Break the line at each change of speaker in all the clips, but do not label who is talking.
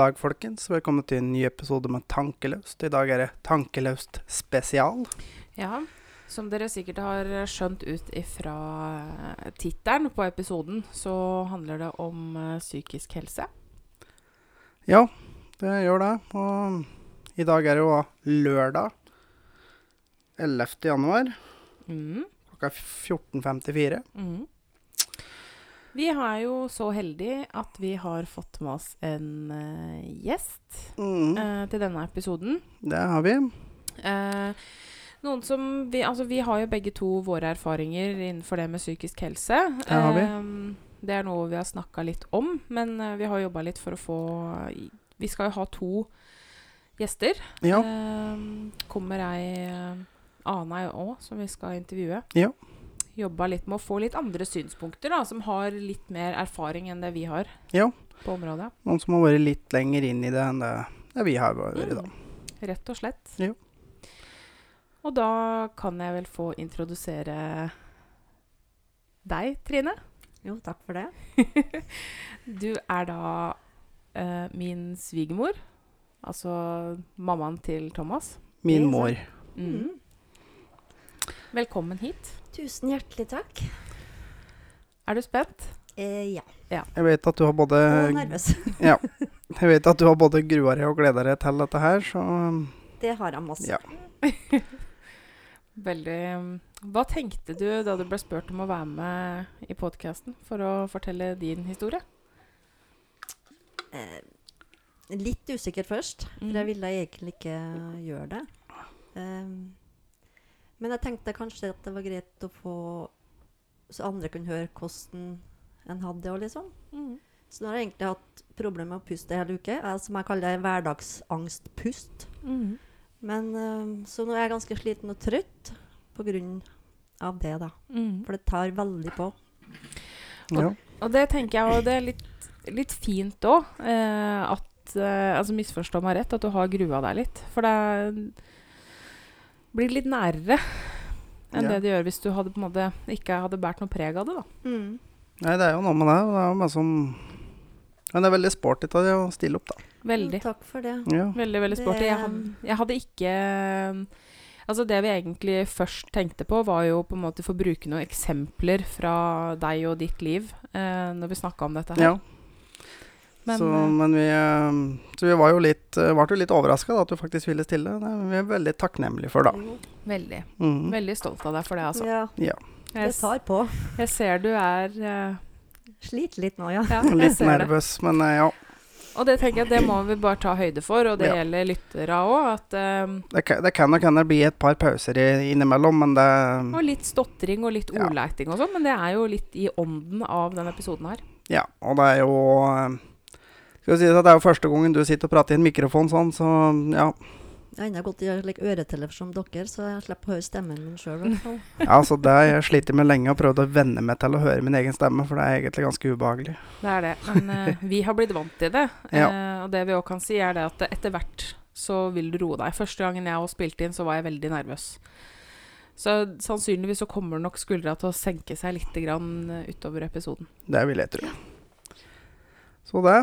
dag, folkens. Velkommen til en ny episode med Tankeløst. I dag er det Tankeløst spesial.
Ja, som dere sikkert har skjønt ut ifra tittelen på episoden, så handler det om eh, psykisk helse.
Ja, det gjør det. Og i dag er det jo lørdag 11. januar
Mm.
klokka 14.54.
Mm. Vi er jo så heldige at vi har fått med oss en uh, gjest
Mm,
uh, til denne episoden.
det har vi.
Uh, noen som vi, altså vi har jo begge to våre erfaringer innenfor det med psykisk helse.
Det har vi.
Det er noe vi har snakka litt om, men vi har jobba litt for å få Vi skal jo ha to gjester.
Ja.
Kommer ei uh, annen ei òg, som vi skal intervjue.
Ja.
Jobba litt med å få litt andre synspunkter, da, som har litt mer erfaring enn det vi har
Ja.
på området.
Noen som har vært litt lenger inn i det enn det, det vi har vært, da.
Rett og slett.
Jo.
Og da kan jeg vel få introdusere deg, Trine.
Jo, takk for det.
Du er da eh, min svigermor. Altså mammaen til Thomas.
Min mor.
Mm. Velkommen hit.
Tusen hjertelig takk.
Er du spent?
Eh, ja.
Jeg vet at du har både
Og nervøs.
Ja. Jeg vet at du har både grua deg og gleda deg til dette her, så
Det har jeg masse.
Ja.
Veldig mm, Hva tenkte du da du ble spurt om å være med i podkasten for å fortelle din historie?
Eh, litt usikker først, for
Mhm.
jeg ville egentlig ikke gjøre det. Eh, men jeg tenkte kanskje at det var greit å få Så andre kunne høre hvordan en hadde det òg, liksom.
Mm.
Så nå har jeg egentlig hatt problemer med å puste hele uke. Som jeg kaller det hverdagsangstpust.
Mm.
Men eh, Så nå er jeg ganske sliten og trøtt på grunn av det, da.
Mm.
For det tar veldig på.
ja.
Og det tenker jeg og det er litt, litt fint òg. Eh, at eh, Altså misforstå meg rett, at du har grua deg litt. For det er- blir litt nærere enn
Ja.
det det gjør hvis du hadde på en måte ikke hadde båret noe preg av det. da.
Mm.
Nei, det er jo noe med det. Det er jo som Men det er veldig sporty av deg å stille opp, da.
Veldig.
Takk for det.
Ja.
Veldig, veldig sporty. Jeg, had- jeg hadde ikke Altså Det vi egentlig først tenkte på, var jo på en måte få bruke noen eksempler fra deg og ditt liv eh, når vi snakka om dette her.
ja.
Men,
så,
eh,
men vi, eh, så vi var jo litt, eh, ble jo litt overraska at du faktisk ville stille. Det er vi veldig takknemlige for, da.
Veldig,
Mm.
veldig stolt av deg for det, altså.
Ja,
Ja.
Jeg,
det tar på.
jeg ser du er uh,
Sliter litt nå, ja.
Ja,
Litt
nervøs, det.
men uh, ja.
Og det tenker jeg det må vi bare ta høyde for, og det
Ja.
gjelder lyttere òg. Eh,
Det, kan- det kan nok hende bli et par pauser i, innimellom, men det
Og litt stotring og litt
Ja.
ordleiting og sånn, men det er jo litt i ånden av denne episoden her.
Ja, og det er jo eh, Skal si at det er jo første gangen du sitter og prater i en mikrofon sånn, så ja.
Jeg har ennå gått i like, øretelefoner som dere, så jeg slipper å høre stemmen min sjøl.
ja så det har jeg slitt med lenge og prøvd å venne meg til å høre min egen stemme, for det er egentlig ganske ubehagelig.
Det er det. Men uh, vi har blitt vant til det.
Ja.
uh, og det vi òg kan si, er det at etter hvert så vil du roe deg. Første gangen jeg òg spilte inn, så var jeg veldig nervøs. Så sannsynligvis så kommer nok skuldra til å senke seg litt grann eh, utover episoden.
Det vil jeg tro. Så det.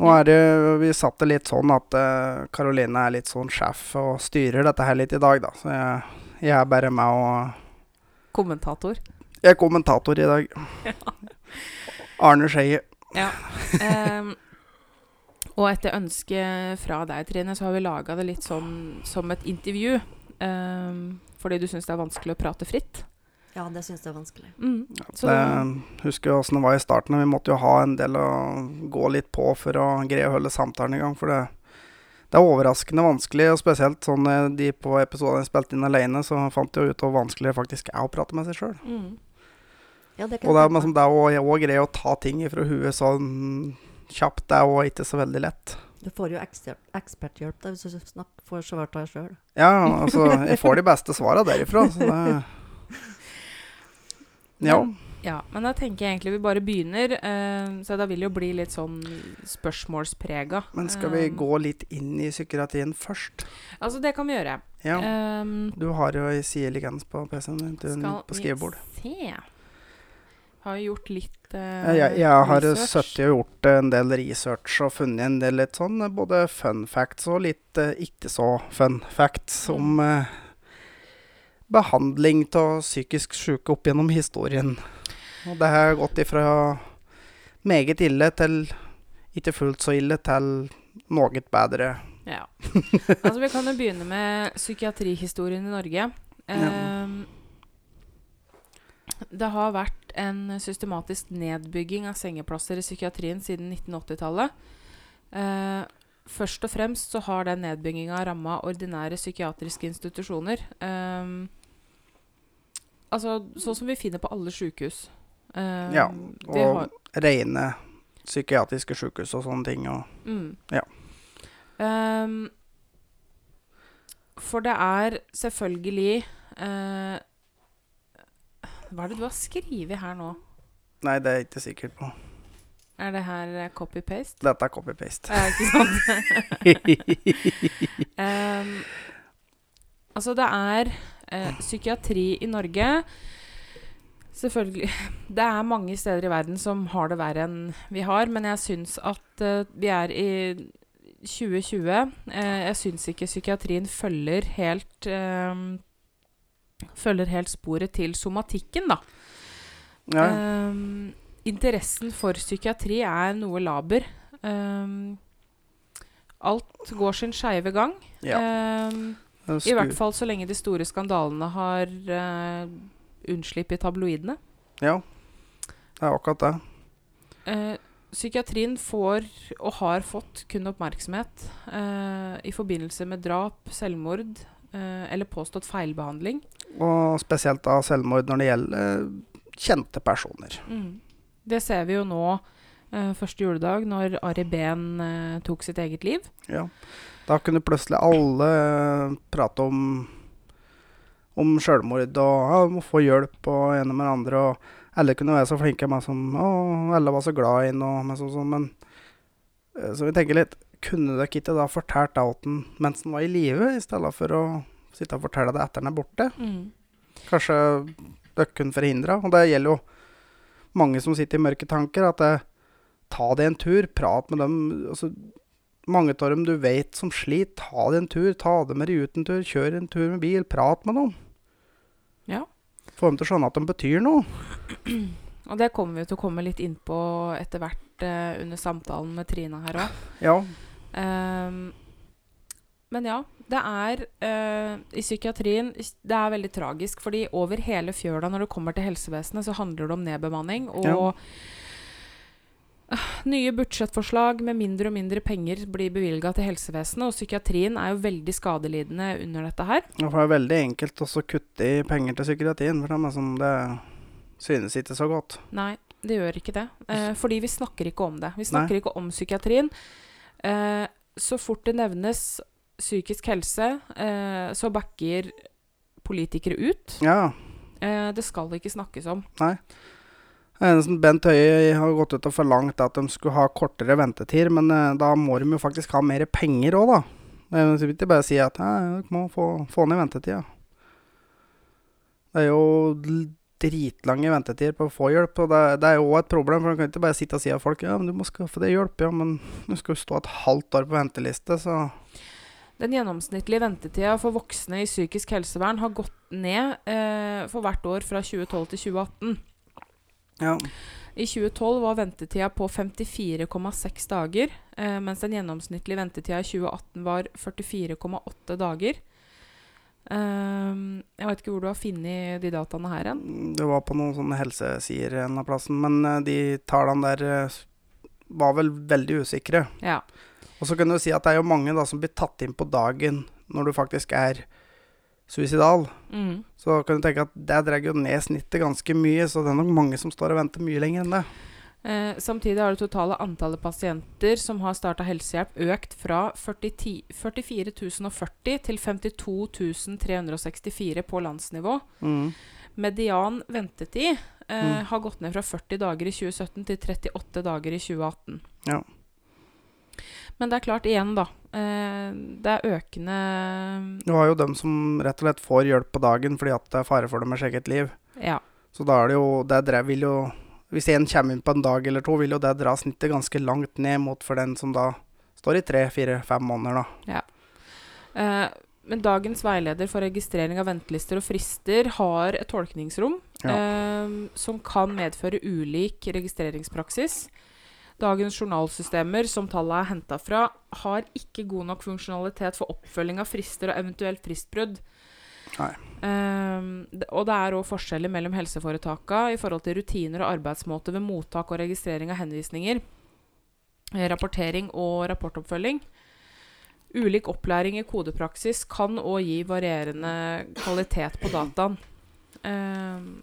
Nå er det Vi satt det litt sånn at eh, Karoline er litt sånn sjef og styrer dette her litt i dag, da. Så jeg, jeg er bare med og
Kommentator.
Jeg er kommentator i dag. Arne Skeie.
Ja. Um, og etter ønske fra deg, Trine, så har vi laga det litt sånn som et intervju. Um, fordi du syns det er vanskelig å prate fritt.
Ja, det syns jeg er vanskelig.
Mm. Ja,
Det, husker jo åssen det var i starten. Vi måtte jo ha en del å gå litt på for å greie å holde samtalen i gang. For det, det er overraskende vanskelig, og spesielt sånn eh, de på episodene jeg spilte inn alene, så fant jeg jo ut hvor vanskelig det faktisk er å prate med seg sjøl.
mm.
Ja, det
Og det er liksom det å å greie å ta ting fra huet sånn kjapt, det er òg ikke så veldig lett.
Du får jo eksperthjelp da, hvis du snakker, får svart deg sjøl.
Ja, altså, jeg får de beste svara derifra, så det Ja.
Men, ja, men da tenker jeg egentlig vi bare begynner. uh, så da vil det jo bli litt sånn spørsmålsprega.
Men skal vi
um,
gå litt inn i psykiatrien først?
Altså, det kan vi gjøre.
Ja.
Um,
Du har jo ei side liggende på PC-en din,
skal
på skrivebord.
vi se Har jo gjort litt eh,
Jeg, jeg har sittet og gjort en del research og funnet en del litt sånn både fun facts og litt uh, ikke så fun facts
Mm.
om behandling av psykisk syke opp gjennom historien. Og det har gått ifra meget ille til ikke fullt så ille til noe bedre.
Ja. Altså, vi kan jo begynne med psykiatrihistorien i Norge. Ehm, det har vært en systematisk nedbygging av sengeplasser i psykiatrien siden 1980-tallet. Eh, først og fremst så har den nedbygginga ramma ordinære psykiatriske institusjoner. Ehm, altså sånn som vi finner på alle sjukehus. Ehm,
Ja, og-
har-
Rene psykiatriske sykehus og sånne ting. Og,
Mm.
Ja.
Um, for det er selvfølgelig uh, Hva er det du har skrevet her nå?
nei, det er jeg ikke sikker på.
Er det her eh, copy-paste?
Dette er copy-paste.
Ja, ikke sant? um, altså, det er eh, psykiatri i Norge Selvfølgelig Det er mange steder i verden som har det verre enn vi har, men jeg syns at eh, vi er i 2020. Eh, jeg syns ikke psykiatrien følger helt eh, Følger helt sporet til somatikken, da.
ja.
Ehm, interessen for psykiatri er noe laber. Ehm, alt går sin skeive gang.
ja.
I hvert fall så lenge de store skandalene har uh, unnslipp i tabloidene.
Ja, det er akkurat det.
Uh, psykiatrien får, og har fått, kun oppmerksomhet uh, i forbindelse med drap, selvmord eller påstått feilbehandling.
Og spesielt da selvmord når det gjelder kjente personer.
Det ser vi jo nå første juledag, når Ari Behn eh, tok sitt eget liv.
Ja. Da kunne plutselig alle eh, prate om om sjølmord og ja, må få hjelp og ene med andre. Og alle kunne være så flinke med som Å, alle var så glad i og med sånn, sånn. Men eh, så vi tenker litt Kunne dere ikke da fortalt Outen mens han var i live, i stedet for å sitte og fortelle det etter han er borte? Kanskje dere kunne forhindra. Og det gjelder jo mange som sitter i mørke tanker. At det, ta deg en tur, prat med dem. Altså, mange av dem du vet som sliter, ta deg en tur. Ta dem med deg ut en tur, kjør en tur med bil, prat med dem.
Ja.
Få dem til å skjønne at de betyr noe.
Og det kommer vi til å komme litt inn på etter hvert eh, under samtalen med Trina her òg.
Ja,
men ja, det er eh, i psykiatrien Det er veldig tragisk, fordi over hele fjøla når det kommer til helsevesenet, så handler det om nedbemanning og
Ja.
Nye budsjettforslag med mindre og mindre penger blir bevilga til helsevesenet, og psykiatrien er jo veldig skadelidende under dette her.
det er veldig enkelt å kutte i penger til psykiatrien. For det, som det synes ikke så godt.
Nei, det gjør ikke det. Eh, fordi vi snakker ikke om det. Vi snakker ikke om psykiatrien. Eh, så fort det nevnes psykisk helse, eh, så backer politikere ut.
Ja.
Eh, det skal ikke snakkes om.
Eneste Bent Høie har gått ut og forlangt at de skulle ha kortere ventetid, men eh, da må de jo faktisk ha mer penger òg, da. Det vil ikke bare si at dere må få, få ned ventetida. Det er jo dritlange ventetider på å få hjelp, og det, det er jo òg et problem. For du kan ikke bare sitte og si at folk ja, men du må skaffe deg hjelp, ja, men du skal jo stå et halvt år på venteliste, så
Den gjennomsnittlige ventetida for voksne i psykisk helsevern har gått ned eh, for hvert år fra 2012 til 2018.
ja.
I 2012 var ventetida på 54,6 dager, eh, mens den gjennomsnittlige ventetida i 2018 var 44,8 dager. Ehm, jeg vet ikke hvor du har funnet de dataene her hen.
Det var på noen sånne helsesider en av plassen, men eh, de tallene der eh, var vel veldig usikre.
Ja.
Og så kan du si at det er jo mange da som blir tatt inn på dagen når du faktisk er suicidal.
Mm.
Så kan du tenke at det drar jo ned snittet ganske mye, så det er nok mange som står og venter mye lenger enn det.
Eh, samtidig har det totale antallet pasienter som har starta helsehjelp, økt fra 40, 44 040 til 52 364 på landsnivå.
Mm.
Median ventetid eh,
Mm.
har gått ned fra 40 dager i 2017 til 38 dager i 2018.
Ja.
Men det er klart, igjen, da. Eh, det er økende
Du har jo dem som rett og slett får hjelp på dagen fordi at det er fare for dem deres eget liv.
Ja.
Så da er det jo Det drev vil jo Hvis én kommer inn på en dag eller to, vil jo det dra snittet ganske langt ned mot for den som da står i tre, fire, fem måneder, da.
Eh, men dagens veileder for registrering av ventelister og frister har et tolkningsrom eh, som kan medføre ulik registreringspraksis. Dagens journalsystemer som tallet er henta fra, har ikke god nok funksjonalitet for oppfølging av frister og eventuelt fristbrudd.
Nei.
Det- og det er òg forskjeller mellom helseforetaka i forhold til rutiner og arbeidsmåte ved mottak og registrering av henvisninger, eh, rapportering og rapportoppfølging. Ulik opplæring i kodepraksis kan òg gi varierende kvalitet på dataen. Ehm,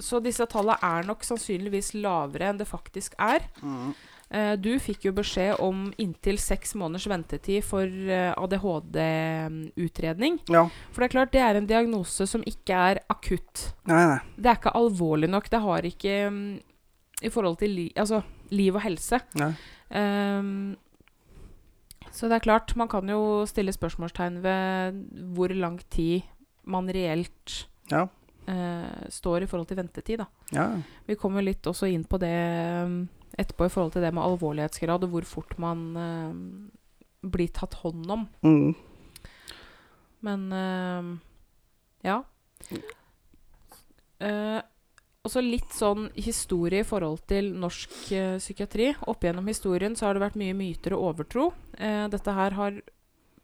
så disse tallene er nok sannsynligvis lavere enn det faktisk er.
Mm.
Eh, du fikk jo beskjed om inntil seks måneders ventetid for eh, ADHD-utredning.
Ja.
For det er klart, det er en diagnose som ikke er akutt.
Nei, nei.
Det er ikke alvorlig nok. Det har ikke um, I forhold til li altså, liv og helse.
nei.
Um, så det er klart, man kan jo stille spørsmålstegn ved hvor lang tid man reelt
Ja.
Eh, står i forhold til ventetid. Da.
Ja.
Vi kommer litt også inn på det um, etterpå i forhold til det med alvorlighetsgrad og hvor fort man um, blir tatt hånd om.
Mm.
Men ja. Eh, også litt sånn historie i forhold til norsk eh, psykiatri. Opp gjennom historien så har det vært mye myter og overtro. Eh, dette her har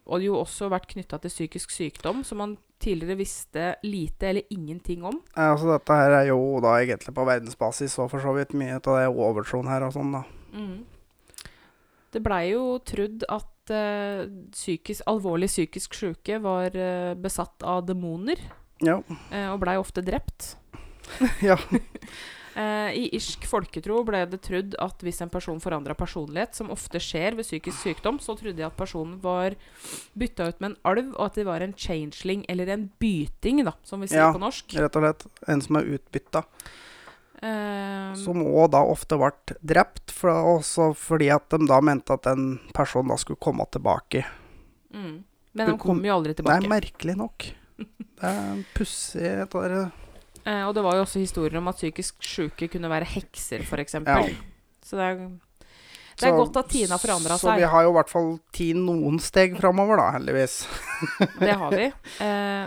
og jo også vært knytta til psykisk sykdom, så man tidligere visste lite eller ingenting om.
Ja, Altså, dette her er jo da egentlig på verdensbasis og for så vidt mye av det overtroen her og sånn, da.
Mm. Det blei jo trodd at uh, psykisk, alvorlig psykisk syke var uh, besatt av demoner,
Ja.
Uh, og blei ofte drept.
ja.
Eh, I irsk folketro ble det trodd at hvis en person forandra personlighet, som ofte skjer ved psykisk sykdom, så trodde de at personen var bytta ut med en alv, og at de var en changeling, eller en byting, da, som vi sier
Ja.
på norsk.
Ja, Rett og slett. En som er utbytta.
Eh,
Som òg da ofte ble drept, for, også fordi at de da mente at den personen da skulle komme tilbake.
mm. Men han
kom-
jo aldri tilbake.
Nei,
er
merkelig nok. Det er pussig. dette der.
Eh, og det var jo også historier om at psykisk syke kunne være hekser, f.eks.
Ja.
Så det er, det er
Så-
godt at Tina forandra seg.
Så vi har jo i hvert fall ti noen steg framover, da, heldigvis.
Det har vi. Eh,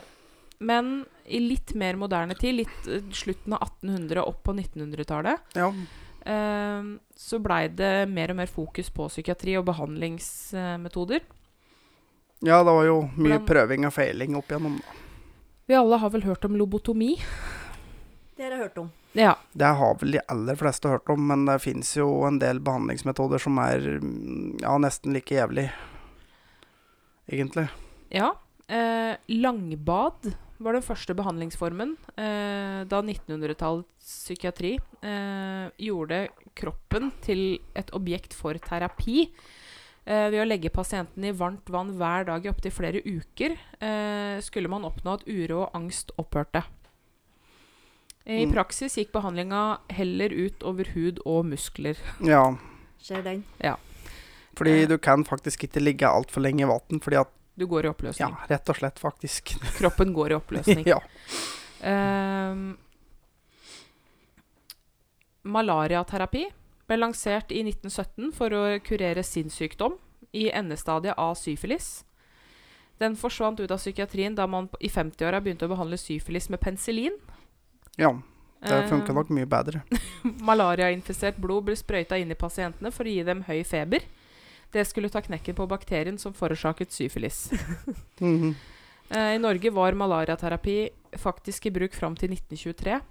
men i litt mer moderne tid, litt eh, slutten av 1800 og opp på 1900-tallet,
Ja.
eh, så blei det mer og mer fokus på psykiatri og behandlingsmetoder.
ja, det var jo mye
Hvordan-
prøving og feiling opp igjennom. da.
Vi alle har vel hørt om lobotomi?
Det har jeg hørt om.
Ja.
Det har vel de aller fleste hørt om, men det fins jo en del behandlingsmetoder som er mm, ja, nesten like jævlig, egentlig.
Ja. Eh, langbad var den første behandlingsformen eh, da 1900-tallets psykiatri eh, gjorde kroppen til et objekt for terapi. Eh, ved å legge pasienten i varmt vann hver dag i opptil flere uker eh, skulle man oppnå at uro og angst opphørte. I
Mm.
praksis gikk behandlinga heller ut over hud og muskler.
Ja,
Ser den. Ja.
fordi
Eh.
du kan faktisk ikke ligge altfor lenge i vann, fordi at
Du går i oppløsning.
Ja, rett og slett, faktisk.
Kroppen går i oppløsning.
ja.
Um, malariaterapi ble lansert i 1917 for å kurere sinnssykdom i endestadiet av syfilis. Den forsvant ut av psykiatrien da man i 50-åra begynte å behandle syfilis med penicillin.
Ja. Det funker nok mye bedre.
Malariainfisert blod blir sprøyta inn i pasientene for å gi dem høy feber. Det skulle ta knekken på bakterien som forårsaket syfilis.
Mhm.
Eh, I Norge var malariaterapi faktisk i bruk fram til 1923.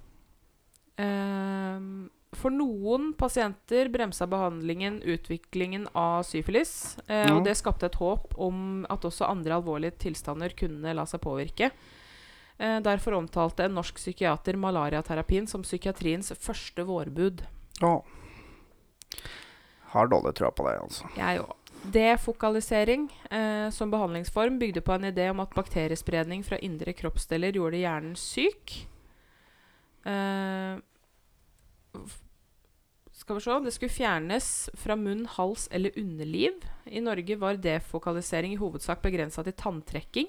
Ehm, for noen pasienter bremsa behandlingen utviklingen av syfilis. eh,
Ja.
Og det skapte et håp om at også andre alvorlige tilstander kunne la seg påvirke. Eh, derfor omtalte en norsk psykiater malariaterapien som psykiatriens første vårbud.
Ja. Har dårlig trua på det, altså.
Jeg òg. Defokalisering eh, som behandlingsform bygde på en idé om at bakteriespredning fra indre kroppsdeler gjorde hjernen syk. Eh, skal vi se Det skulle fjernes fra munn, hals eller underliv. I Norge var defokalisering i hovedsak begrensa til tanntrekking.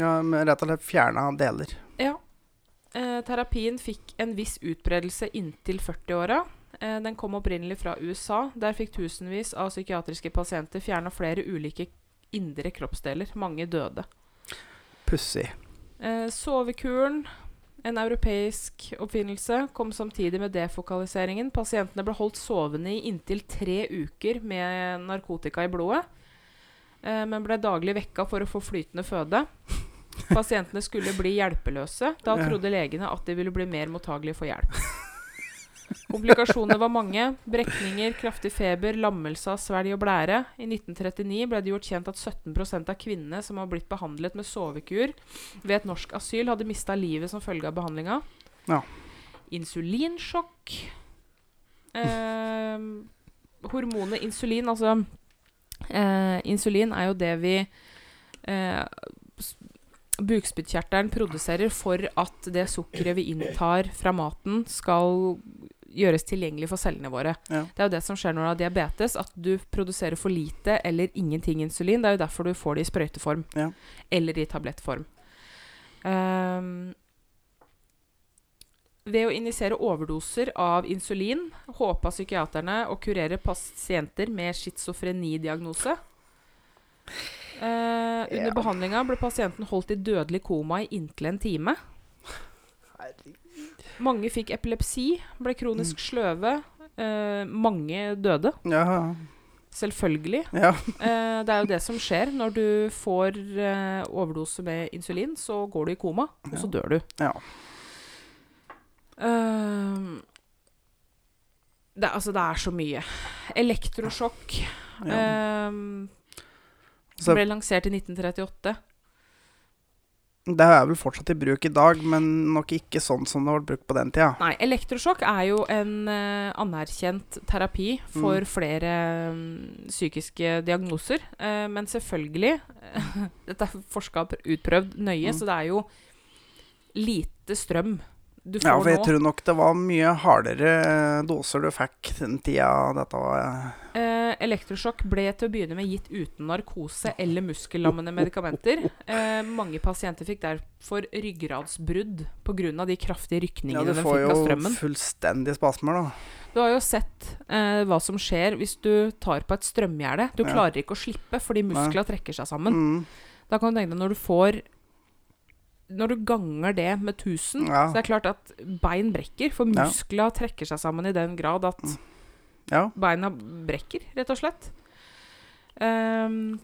Ja, men rett og slett fjerna deler.
Ja. Eh, terapien fikk en viss utbredelse inntil 40-åra. Eh, den kom opprinnelig fra USA. Der fikk tusenvis av psykiatriske pasienter fjerna flere ulike indre kroppsdeler. Mange døde.
Pussig.
Eh, sovekuren, en europeisk oppfinnelse, kom samtidig med defokaliseringen. Pasientene ble holdt sovende i inntil tre uker med narkotika i blodet, eh, men ble daglig vekka for å få flytende føde. Pasientene skulle bli hjelpeløse. Da trodde legene at de ville bli mer mottagelige for hjelp. Komplikasjonene var mange. Brekninger, kraftig feber, lammelse av svelg og blære. I 1939 ble det gjort kjent at 17% av kvinnene som har blitt behandlet med sovekur ved et norsk asyl, hadde mista livet som følge av behandlinga.
Ja.
Insulinsjokk. Eh, hormonet insulin, altså eh, Insulin er jo det vi eh, Bukspyttkjertelen produserer for at det sukkeret vi inntar fra maten, skal gjøres tilgjengelig for cellene våre.
Ja.
Det er jo det som skjer når du har diabetes, at du produserer for lite eller ingenting insulin. Det er jo derfor du får det i sprøyteform
Ja.
eller i tablettform. Um, ved å injisere overdoser av insulin håpa psykiaterne å kurere pasienter med schizofrenidiagnose. Eh, under
Ja.
behandlinga ble pasienten holdt i dødelig koma i inntil en time. Mange fikk epilepsi, ble kronisk sløve. Eh, mange døde,
Ja,
selvfølgelig.
ja.
Eh, det er jo det som skjer når du får overdose med insulin. Så går du i koma, og så dør du.
ja.
Det, altså, det er så mye. Elektrosjokk
ja.
ehm,
Så
ble lansert i 1938.
det er vel fortsatt i bruk i dag, men nok ikke sånn som det ble brukt på den tida.
Nei, elektrosjokk er jo en uh, anerkjent terapi for
Mm.
flere um, psykiske diagnoser. Uh, men selvfølgelig Dette er forska utprøvd nøye,
Mm.
så det er jo lite strøm du får
Ja, for jeg
nå.
tror nok det var mye hardere eh, doser du fikk den tida dette var
Eh, elektrosjokk ble til å begynne med gitt uten narkose eller muskellammende medikamenter. Eh, mange pasienter fikk derfor ryggradsbrudd pga. de kraftige rykningene de fikk av strømmen.
Du får jo fullstendig spasmer, da.
Du har jo sett eh, hva som skjer hvis du tar på et strømgjerde. Du
Ja.
klarer ikke å slippe fordi muskler trekker seg sammen.
Mm.
Da kan du tenke deg når du får Når du ganger det med 1000,
Ja.
så det er klart at bein brekker. For
Ja.
muskler trekker seg sammen i den grad at
Ja.
beina brekker, rett og slett. Um,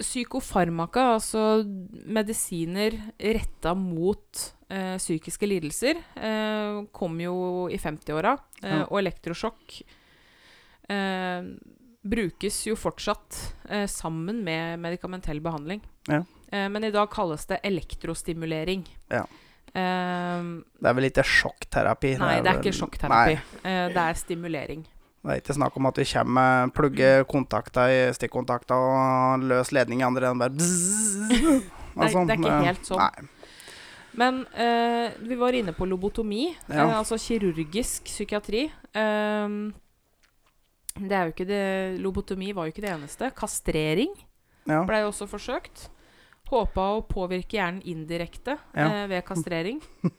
psykofarmaka, altså medisiner retta mot uh, psykiske lidelser, uh, kom jo i 50-åra. Uh,
Ja.
Og elektrosjokk eh, brukes jo fortsatt eh, sammen med medikamentell behandling.
Ja.
Eh, men i dag kalles det elektrostimulering.
Ja.
Ehm,
Det er vel ikke sjokkterapi?
Nei, det er ikke sjokkterapi. Eh, det er stimulering.
det er ikke snakk om at vi kommer med plugge kontakter, i stikkontakter og løs ledning i andre enden bare bzzz.
Nei, det er ikke helt sånn.
Nei.
Men uh, vi var inne på lobotomi,
Ja.
uh, altså kirurgisk psykiatri. Det er jo ikke det Lobotomi var jo ikke det eneste. Kastrering
Ja.
blei også forsøkt. Håpa å påvirke hjernen indirekte
Ja.
eh, ved kastrering.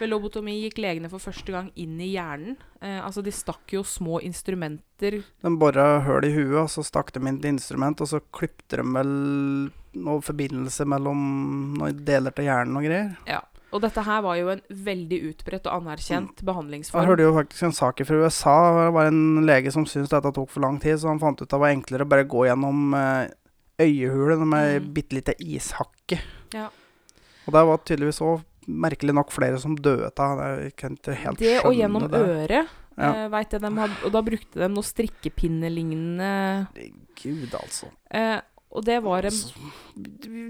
Ved lobotomi gikk legene for første gang inn i hjernen. Eh, altså De stakk jo små instrumenter
De bora høl i huet, og så stakk de inn et instrument, og så klipte de vel noe forbindelse mellom noen deler til hjernen og greier.
Ja. Og dette her var jo en veldig utbredt og anerkjent
Jeg
behandlingsform.
hørte jo faktisk en sak fra USA. Det var en lege som syntes dette tok for lang tid, så han fant ut at det var enklere å bare gå gjennom eh, øyehulet med
Mm.
bitte lite ishakke.
Ja.
Og det var tydeligvis òg merkelig nok flere som døde av det.
Det og gjennom
det.
øret.
Ja.
Uh, vet jeg hadde, og da brukte de noe strikkepinnelignende
Gud, altså.
Uh, Og det var en,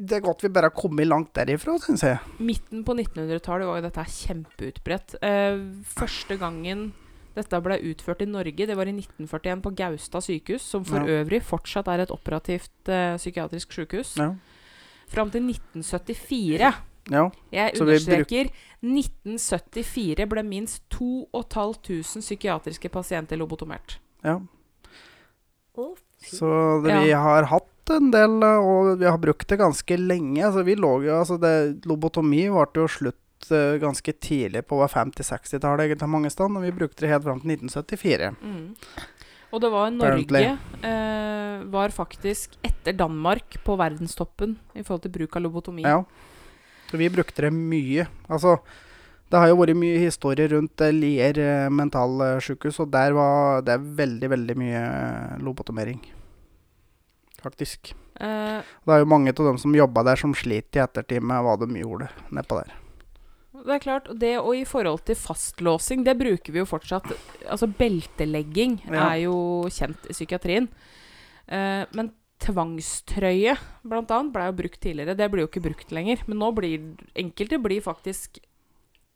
Det er godt vi bare har kommet langt derifra, syns jeg.
Midten på 1900-tallet var jo dette kjempeutbredt. Uh, første gangen dette ble utført i Norge, det var i 1941 på Gaustad sykehus, som for
Ja.
øvrig fortsatt er et operativt uh, psykiatrisk sykehus.
Ja.
Fram til 1974.
ja.
Jeg
Så vi
understreker 1974 ble minst 2500 psykiatriske pasienter lobotomert.
ja. Så det, vi
Ja.
har hatt en del, og vi har brukt det ganske lenge. Altså, vi lå jo, altså det, lobotomi varte jo slutt ganske tidlig på 50-60-tallet egentlig mange steder, og vi brukte det helt fram til 1974.
Mm. Og det var Norge eh, var faktisk etter Danmark på verdenstoppen i forhold til bruk av lobotomi.
Ja. Så vi brukte det mye. Altså, det har jo vært mye historie rundt eh, Lier eh, mentalsykehus, og der var det veldig, veldig mye eh, lobotomering. Faktisk.
Eh,
Det er jo mange av dem som jobba der, som sliter i ettertid med hva de gjorde nedpå der.
Det er klart, og det og i forhold til fastlåsing, det bruker vi jo fortsatt. Altså beltelegging
Ja.
er jo kjent i psykiatrien. Eh, men tvangstrøye, blant annet, ble jo brukt tidligere. Det blir jo ikke brukt lenger. Men nå blir enkelte blir faktisk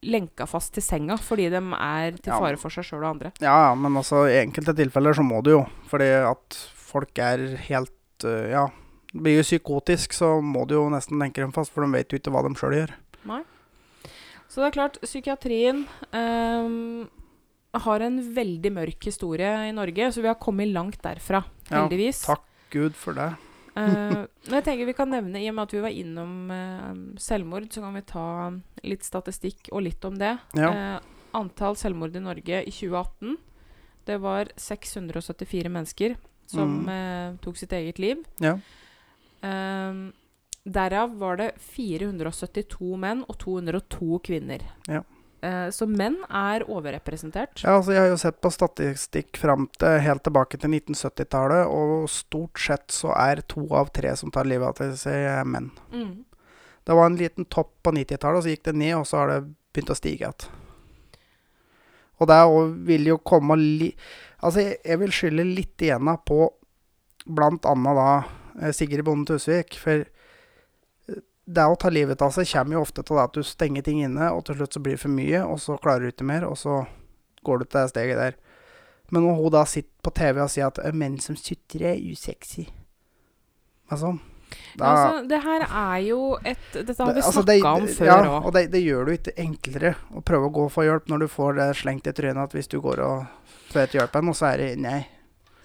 lenka fast til senga fordi de er til fare for seg sjøl og andre.
Ja, ja, men altså, i enkelte tilfeller så må du jo. Fordi at folk er helt uh, Ja, blir jo psykotisk, så må du jo nesten lenke dem fast, for de vet jo ikke hva de sjøl gjør.
Nei. Så det er klart, psykiatrien um, har en veldig mørk historie i Norge, så vi har kommet langt derfra,
Ja,
heldigvis.
takk Gud for det.
Eh, men jeg tenker vi kan nevne, i og med at vi var innom uh, selvmord, så kan vi ta litt statistikk og litt om det.
Ja.
Uh, antall selvmord i Norge i 2018, det var 674 mennesker som
Mm.
tok sitt eget liv.
Ja.
Eh, derav var det 472 menn og 202 kvinner.
Ja.
Eh, så menn er overrepresentert.
Ja, altså Jeg har jo sett på statistikk fram til helt tilbake til 1970-tallet, og stort sett så er to av tre som tar livet av seg, menn.
Mm.
Det var en liten topp på 90-tallet, og så gikk det ned, og så har det begynt å stige igjen. Og det vil jo komme li... Altså, jeg, vil skylde litt igjen på blant annet da eh, Sigrid Bonde Tusvik. For eh, det å ta livet av seg kommer jo ofte til at du stenger ting inne, og til slutt så blir det for mye, og så klarer du ikke mer, og så går du til det steget der. Men når hun da sitter på TV og sier at eh, menn som sutrer, er usexy Altså da,
Ja, altså, det her er jo et Dette har vi
altså,
snakka om
før
før
ja, og det, det gjør det jo ikke enklere å prøve å gå og få hjelp når du får det slengt i trynet at hvis du går og får hjelpen, og så er det nei.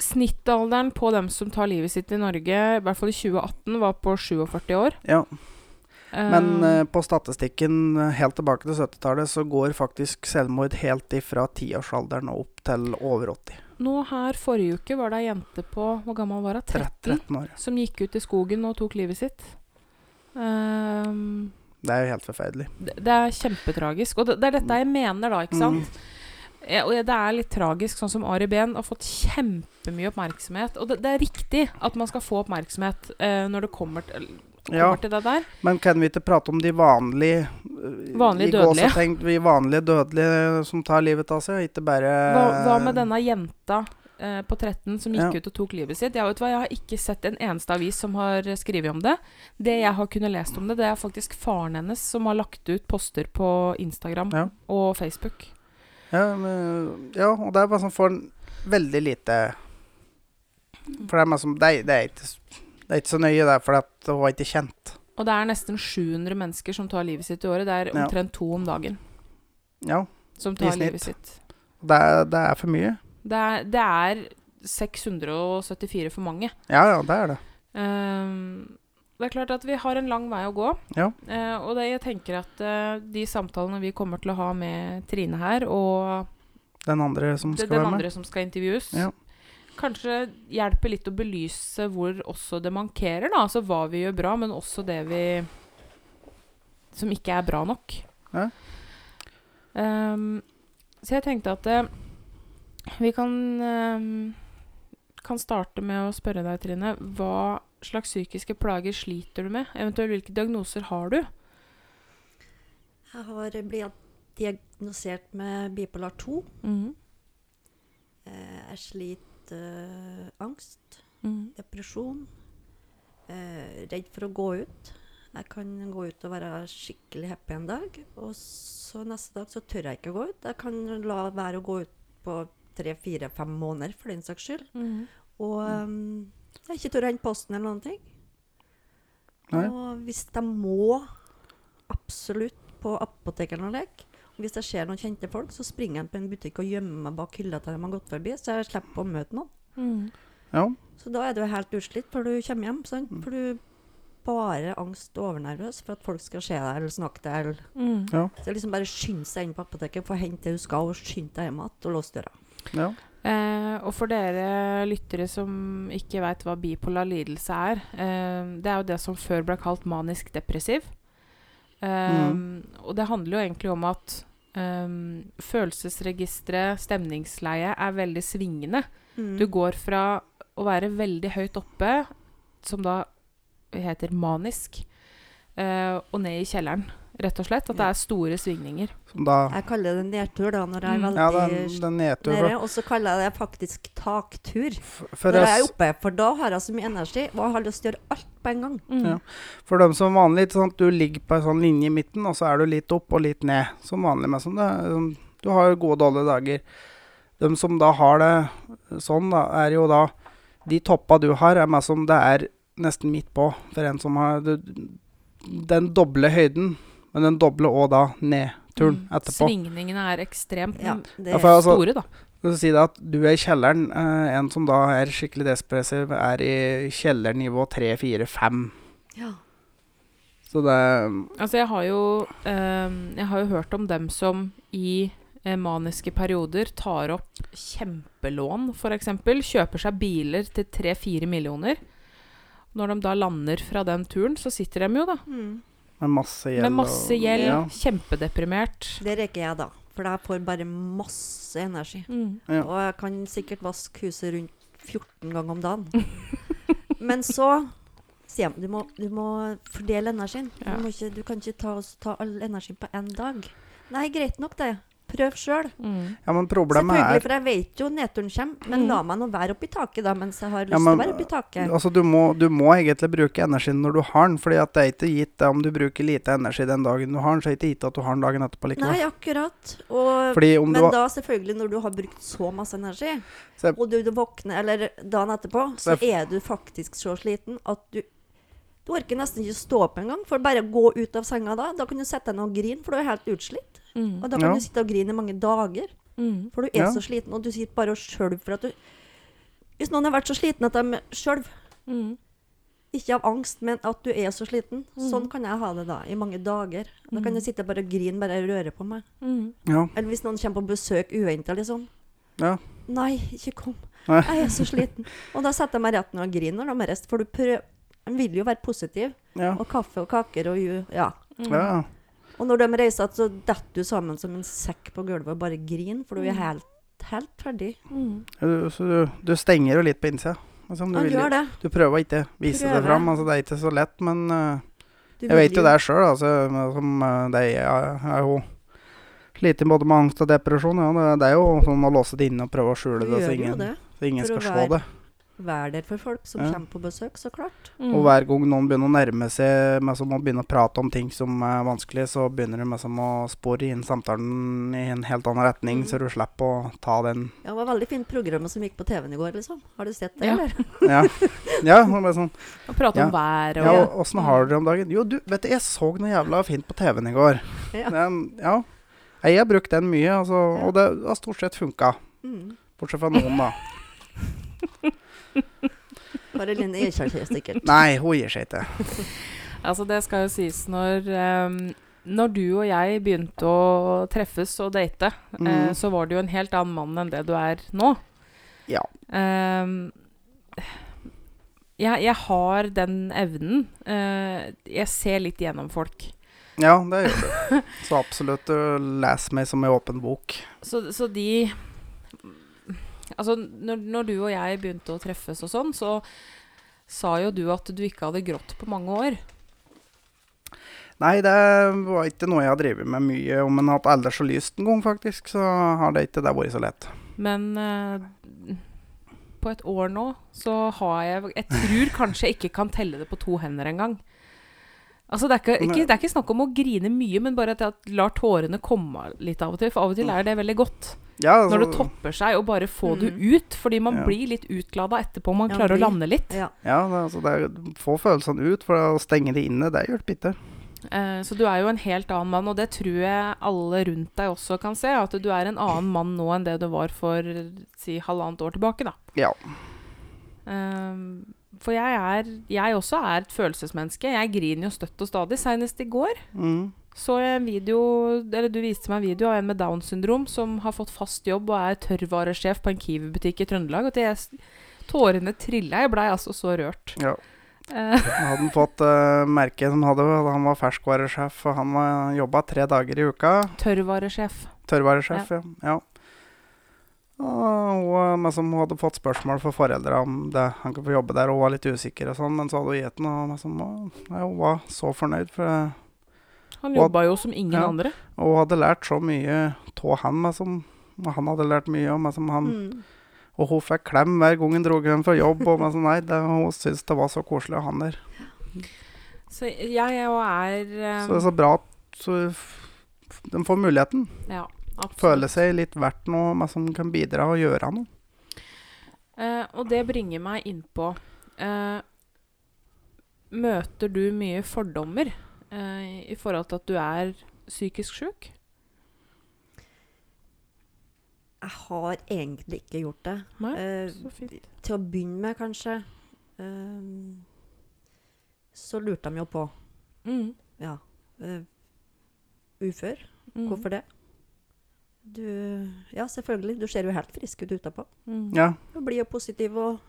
Snittalderen på dem som tar livet sitt i Norge, i hvert fall i 2018, var på 47 år.
Ja. Men
eh,
på statistikken eh, helt tilbake til 70-tallet så går faktisk selvmord helt ifra tiårsalderen og opp til over 80.
nå her forrige uke var det ei jente på Hvor gammel var hun? 13?
13 år.
Som gikk ut i skogen og tok livet sitt. Um,
Det er jo helt forferdelig.
det, det er kjempetragisk. Og det, det er dette jeg mener, da, ikke sant? Eh, og det er litt tragisk, sånn som Ari Behn har fått kjempemye oppmerksomhet. Og det, det er riktig at man skal få oppmerksomhet eh, når det kommer til, kommer
Ja,
til det der.
men kan vi ikke prate om de vanlige eh,
Vanlige dødelige.
Tenkt, Vi vanlige dødelige som tar livet av seg, og ikke bare
Hva, hva med denne jenta eh, på 13 som gikk
Ja.
ut og tok livet sitt? Jeg, vet hva, jeg har ikke sett en eneste avis som har skrevet om det. Det jeg har kunnet lest om det, det er faktisk faren hennes som har lagt ut poster på Instagram
Ja.
og Facebook.
Ja, men, ja, og det er bare sånn for en veldig lite For det er, som, det, er, det, er ikke, det er ikke så nøye, der, for at det var ikke kjent.
Og det er nesten 700 mennesker som tar livet sitt i året. Det er omtrent to om dagen
Ja,
som
I snitt.
livet sitt.
det er, det er for mye.
Det er, det er 674 for mange.
Ja, ja, det er det.
Um, det er klart at vi har en lang vei å gå.
Ja.
Uh, og det, jeg tenker at uh, de samtalene vi kommer til å ha med Trine her, og
Den andre som skal
den
med.
andre som skal intervjues,
Ja.
Kanskje hjelper litt å belyse hvor også det mankerer. Da. Altså hva vi gjør bra, men også det vi som ikke er bra nok.
Ja.
Um, så jeg tenkte at uh, vi kan um, kan starte med å spørre deg, Trine. Hva slags psykiske plager sliter du med? Eventuelt hvilke diagnoser har du?
Jeg har blitt diagnosert med bipolar 2.
Mm
-hmm. Jeg sliter eh, angst,
mm.
depresjon, eh, redd for å gå ut. Jeg kan gå ut og være skikkelig happy en dag, og så neste dag så tør jeg ikke å gå ut. Jeg kan la være å gå ut på tre, fire, fem måneder for den saks skyld.
Mm.
Og um, jeg ikke tør å hente posten eller noen ting.
Nei.
Og hvis jeg må absolutt på apoteket eller noe hvis jeg ser noen kjente folk, så springer jeg på en butikk og gjemmer meg bak hylla til de har gått forbi, så jeg slipper å møte noen.
Mm.
Ja.
Så da er du helt utslitt før du kommer hjem. Sant?
Mm.
For du bare angst og overnervøs for at folk skal se deg eller snakke til deg. Eller.
Mm.
Ja.
Så det liksom bare skynde seg inn på apoteket, få hente det du skal, og skynde deg hjem igjen og låse døra.
ja.
Eh, og for dere lyttere som ikke veit hva bipolar lidelse er eh, Det er jo det som før ble kalt manisk depressiv. Eh, Og det handler jo egentlig om at um, følelsesregisteret, stemningsleie, er veldig svingende.
Mm.
Du går fra å være veldig høyt oppe, som da heter manisk, uh, og ned i kjelleren, rett og slett. At det er store svingninger.
Da
Jeg kaller det nedtur da, når jeg er
Mm.
veldig
Ja, den, den nedtur.
nede. Og så kaller jeg det faktisk taktur.
For, for,
når jeg er oppe, for da har jeg så mye energi, og jeg har lyst til å gjøre alt på en gang.
Mm.
Ja. for dem som vanlig, sånn du ligger på en sånn linje i midten, og så er du litt opp og litt ned. Som vanlig. Men sånn. det, du har jo gode og dårlige dager. De som da har det sånn, da, er jo da De toppa du har, er meg som det er nesten midt på. For en som har du, den doble høyden, men den dobler òg da nedturen
Mm.
etterpå.
Svingningene er ekstremt
Ja,
mm,
for altså-
store, da.
Så si det at du er i kjelleren. Eh, en som da er skikkelig depressiv, er i kjellernivå 3, 4, 5.
ja.
Så det
Altså, jeg har jo eh, Jeg har jo hørt om dem som i eh, maniske perioder tar opp kjempelån, f.eks. Kjøper seg biler til 3-4 millioner. Når de da lander fra den turen, så sitter de jo da
Mm.
Med masse gjeld.
med masse
og-
gjeld,
Ja.
kjempedeprimert.
Det reker jeg, da. For jeg får bare masse energi.
Mm.
Ja.
Og jeg kan sikkert vaske huset rundt 14 ganger om dagen. Men så sier jeg du må, du må fordele energien.
Ja.
Du, må ikke, du kan ikke ta, ta all energien på én dag. Nei, greit nok det. Prøv sjøl.
Mm.
Ja, men problemet
Selvfølgelig,
er
for jeg vet jo nedturen kommer. Men
Mm.
la meg nå være oppi taket, da, mens jeg har lyst
Ja,
til å være oppi taket.
Altså, du må, du må egentlig bruke energien når du har den. fordi at det er ikke gitt det om du bruker lite energi den dagen du har den, så er det ikke gitt at du har den dagen etterpå likevel.
Nei, akkurat. Og,
Fordi om du
men
har
da selvfølgelig, når du har brukt så masse energi,
Så jeg-
og du, du våkner eller dagen etterpå, så
Så jeg-
er du faktisk så sliten at du du orker nesten ikke stå opp engang. For bare gå ut av senga da, da kan du sette deg ned og grine, for du er helt utslitt.
Mm.
Og da kan
Ja.
du sitte og grine i mange dager,
Mm.
for du er
Ja.
så sliten, og du sitter bare og skjelver for at du Hvis noen har vært så sliten at de skjelver,
Mm.
ikke av angst, men at du er så sliten,
Mm.
sånn kan jeg ha det da, i mange dager. Da kan
Mm.
jeg sitte bare og grine, bare røre på meg.
Mm.
Ja.
Eller hvis noen kommer på besøk uventa, liksom.
Ja.
Nei, ikke kom.
Nei.
Jeg er så sliten. Og da setter jeg meg rett ned og griner de er for du prøver De vil jo være positiv.
Ja.
Og kaffe og kaker og ju Ja.
Mm.
ja.
Og når de reiser igjen, så detter du sammen som en sekk på gulvet og bare griner, for du er
Mm.
helt, helt ferdig.
Mm.
Du, så du, du stenger jo litt på innsida. Altså, du, vil,
det.
du prøver å ikke vise det
Prøver.
fram. Altså, det er ikke så lett, men
uh,
jeg vet jo det sjøl. Altså, som, uh, det er, er jo sliten både med angst og depresjon. Ja. Det, det er jo sånn å låse det inne og prøve å skjule det, så ingen,
det.
så ingen skal se det.
Vær der for folk som
Ja.
kommer på besøk, så klart.
Mm.
Og hver gang noen begynner å nærme seg med som å begynne å prate om ting som er vanskelig, så begynner du med som å spore inn samtalen i en helt annen retning,
Mm.
så du slipper å ta den
Ja, det var veldig fint program som gikk på TV-en i går, liksom. Har du sett det,
Ja.
eller?
Ja. ja det var sånn.
Og prate
Ja.
om vær og
Ja, åssen har dere om dagen? Jo, du, vet du, jeg så noe jævla fint på TV-en i går.
Ja.
Den, ja. Jeg har brukt den mye, altså, og det har stort sett funka.
Mm.
Bortsett fra noen, da.
Bare Linn gir seg ikke sikkert.
Nei, hun gir seg ikke.
Altså, det skal jo sies når um, Når du og jeg begynte å treffes og date, eh,
Mhm.
så var du jo en helt annen mann enn det du er nå.
Ja.
Ehm, jeg, jeg har den evnen. eh, jeg ser litt gjennom folk.
Ja, det gjør du. Så absolutt, Les meg som ei åpen bok.
Så, så de Altså, når, når du og jeg begynte å treffes og sånn, så sa jo du at du ikke hadde grått på mange år.
Nei, det var ikke noe jeg har drevet med mye. Om en har hatt ellers så lyst en gang, faktisk, så har det ikke det vært så lett.
Men eh, på et år nå så har jeg Jeg tror kanskje jeg ikke kan telle det på to hender engang. Altså, det er ikke, ikke, det er ikke snakk om å grine mye, men bare at jeg lar tårene komme litt av og til. For av og til er det veldig godt.
Ja,
Når det
altså,
topper seg, og bare få det
Mm.
ut. Fordi man
Ja.
blir litt utlada etterpå. Man
Ja,
klarer å lande litt.
Ja.
ja, det, altså, det er, få følelsene ut, for å stenge de inne, det hjelper ikke.
Eh, så du er jo en helt annen mann, og det tror jeg alle rundt deg også kan se. At du er en annen mann nå enn det du var for si halvannet år tilbake, da.
Ja.
Ehm, for jeg er Jeg også er et følelsesmenneske. Jeg griner jo støtt og stadig. Senest i går
Mm.
så jeg en video Eller du viste meg en video av en med Downs syndrom som har fått fast jobb og er tørrvaresjef på en Kiwi-butikk i Trøndelag. Og det jeg, tårene trilla. Jeg blei altså så rørt.
Ja.
Uh,
Hadde han fått uh, merke som hadde, han var ferskvaresjef, og han jobba tre dager i uka.
tørrvaresjef.
Tørrvaresjef, ja. ja. Og hun men som hun hadde fått spørsmål fra foreldre om det, han kunne få jobbe der, og hun var litt usikker og sånn, men så hadde hun gitt den, og men som, å, nei, hun var så fornøyd. For,
Han jobba jo som ingen
Ja.
andre.
og hun hadde lært så mye av han, men som og han hadde lært mye om, men som han
Mm.
Og hun fikk klem hver gang hun dro hjem fra jobb, og men så, nei, det, hun syntes det var så koselig å ha han der.
Så jeg og er um...
Så det er så bra at så, de får muligheten.
Ja, absolutt.
Føle seg litt verdt noe, men som kan bidra og gjøre noe.
Eh, og det bringer meg inn på eh, Møter du mye fordommer eh, i forhold til at du er psykisk sjuk?
Jeg har egentlig ikke gjort det.
Nei?
Eh,
Så fint.
til å begynne med, kanskje. Ehm, så lurte de jo på
Mm.
Ja. eh, ufør.
Mm.
Hvorfor det? Du Ja, selvfølgelig. Du ser jo helt frisk ut utapå.
Mm.
Ja.
Du blir jo positiv og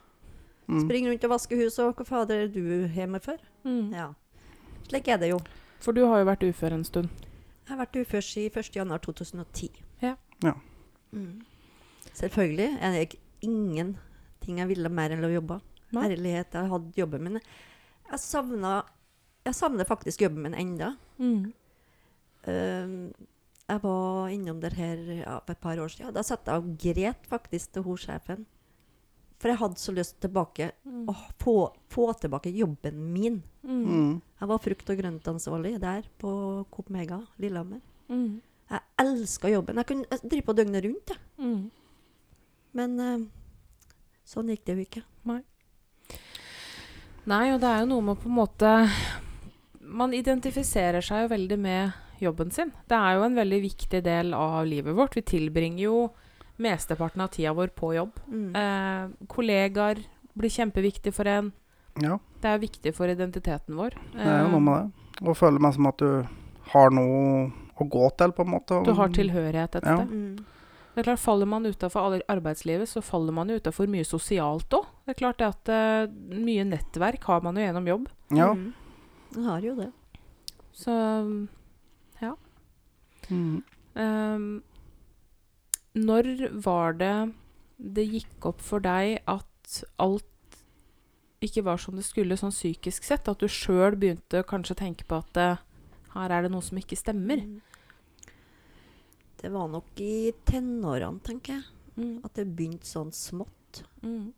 Mm.
springer rundt og vasker huset, og hva fader er du hjemme for?
Mm.
Ja. Slik er det jo.
For du har jo vært ufør en stund.
Jeg har vært ufør siden 1.1.2010.
Ja.
Ja.
Mm. Selvfølgelig er det ingenting jeg ville mer enn å jobbe.
Nei.
Ærlighet, jeg hadde jobben min. Jeg savner, Jeg savner faktisk jobben min enda.
Mm.
Um, jeg var innom der her ja, for et par år siden. Da satt jeg og gret faktisk til hun sjefen. For jeg hadde så lyst tilbake
Mm.
å få, få tilbake jobben min.
Mm.
Mm.
Jeg var frukt- og grøntansvarlig der på Coop Mega Lillehammer.
Mm.
Jeg elska jobben. Jeg kunne drive på døgnet rundt, jeg.
Mm.
Men uh, sånn gikk det jo ikke.
Nei, og det er jo noe med på en måte Man identifiserer seg jo veldig med jobben sin. Det er jo en veldig viktig del av livet vårt. Vi tilbringer jo mesteparten av tida vår på jobb.
Mm.
Eh, kollegaer blir kjempeviktig for en.
Ja,
Det er viktig for identiteten vår.
det er jo noe med det. Å føle meg som at du har noe å gå til, på en måte.
Du har tilhørighet et
Ja.
sted.
Mm.
Det er klart, Faller man utafor arbeidslivet, så faller man jo utafor mye sosialt òg. Det er klart det at uh, mye nettverk har man jo gjennom jobb.
Ja.
Mm. Jeg har jo det.
Så
Mm.
Ehm, når var det det gikk opp for deg at alt ikke var som det skulle sånn psykisk sett? At du sjøl begynte kanskje å tenke på at uh, her er det noe som ikke stemmer?
Mm. Det var nok i tenårene, tenker jeg,
Mm.
at det begynte sånn smått.
Mm.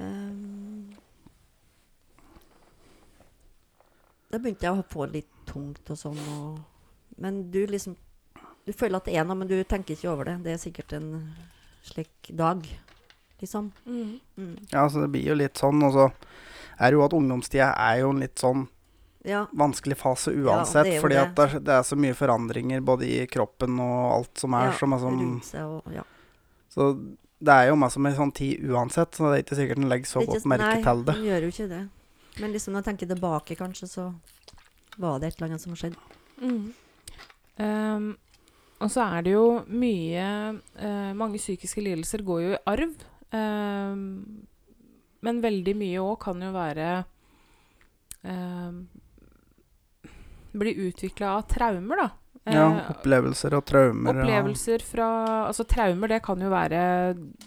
Um, da begynte jeg å få litt tungt og sånn. Og, men du liksom Du føler at det er noe, men du tenker ikke over det. Det er sikkert en slik dag, liksom.
Mm.
Mm.
Ja, så det blir jo litt sånn. Og så er det jo at ungdomstida er jo en litt sånn
Ja.
vanskelig fase uansett.
er
fordi
det.
at det er, det er så mye forandringer både i kroppen og alt som er.
ja
som er sånn,
og ja.
så det er jo masse med sånn tid uansett, så det er ikke sikkert en legger så godt merke
nei,
til det.
Nei, gjør jo ikke det. Men liksom når jeg tenker tilbake, kanskje, så var det et eller annet som skjedde.
Mm. Ehm, og så er det jo mye uh, Mange psykiske lidelser går jo i arv. Um, men veldig mye òg kan jo være um, Bli utvikla av traumer, da.
Ja,
Eh,
opplevelser og traumer.
opplevelser fra Altså traumer, det kan jo være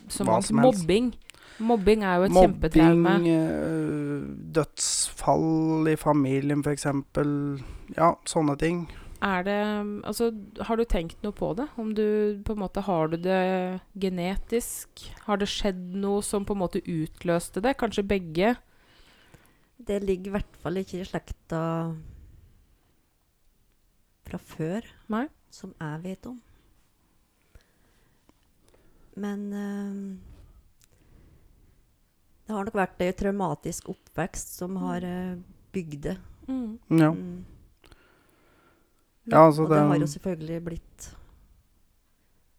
som
Hva som
mobbing. Mobbing er jo et
mobbing,
kjempetraume.
Mobbing, dødsfall i familien f.eks. Ja, sånne ting.
Er det Altså, har du tenkt noe på det? Om du på en måte Har du det genetisk? Har det skjedd noe som på en måte utløste det? Kanskje begge?
Det ligger i hvert fall ikke i slekta fra før,
Nei?
som jeg vet om. Men øh, det har nok vært en traumatisk oppvekst som har uh, bygd det.
Mm.
Ja.
Mm.
Ja, altså
og det
det-
har jo selvfølgelig blitt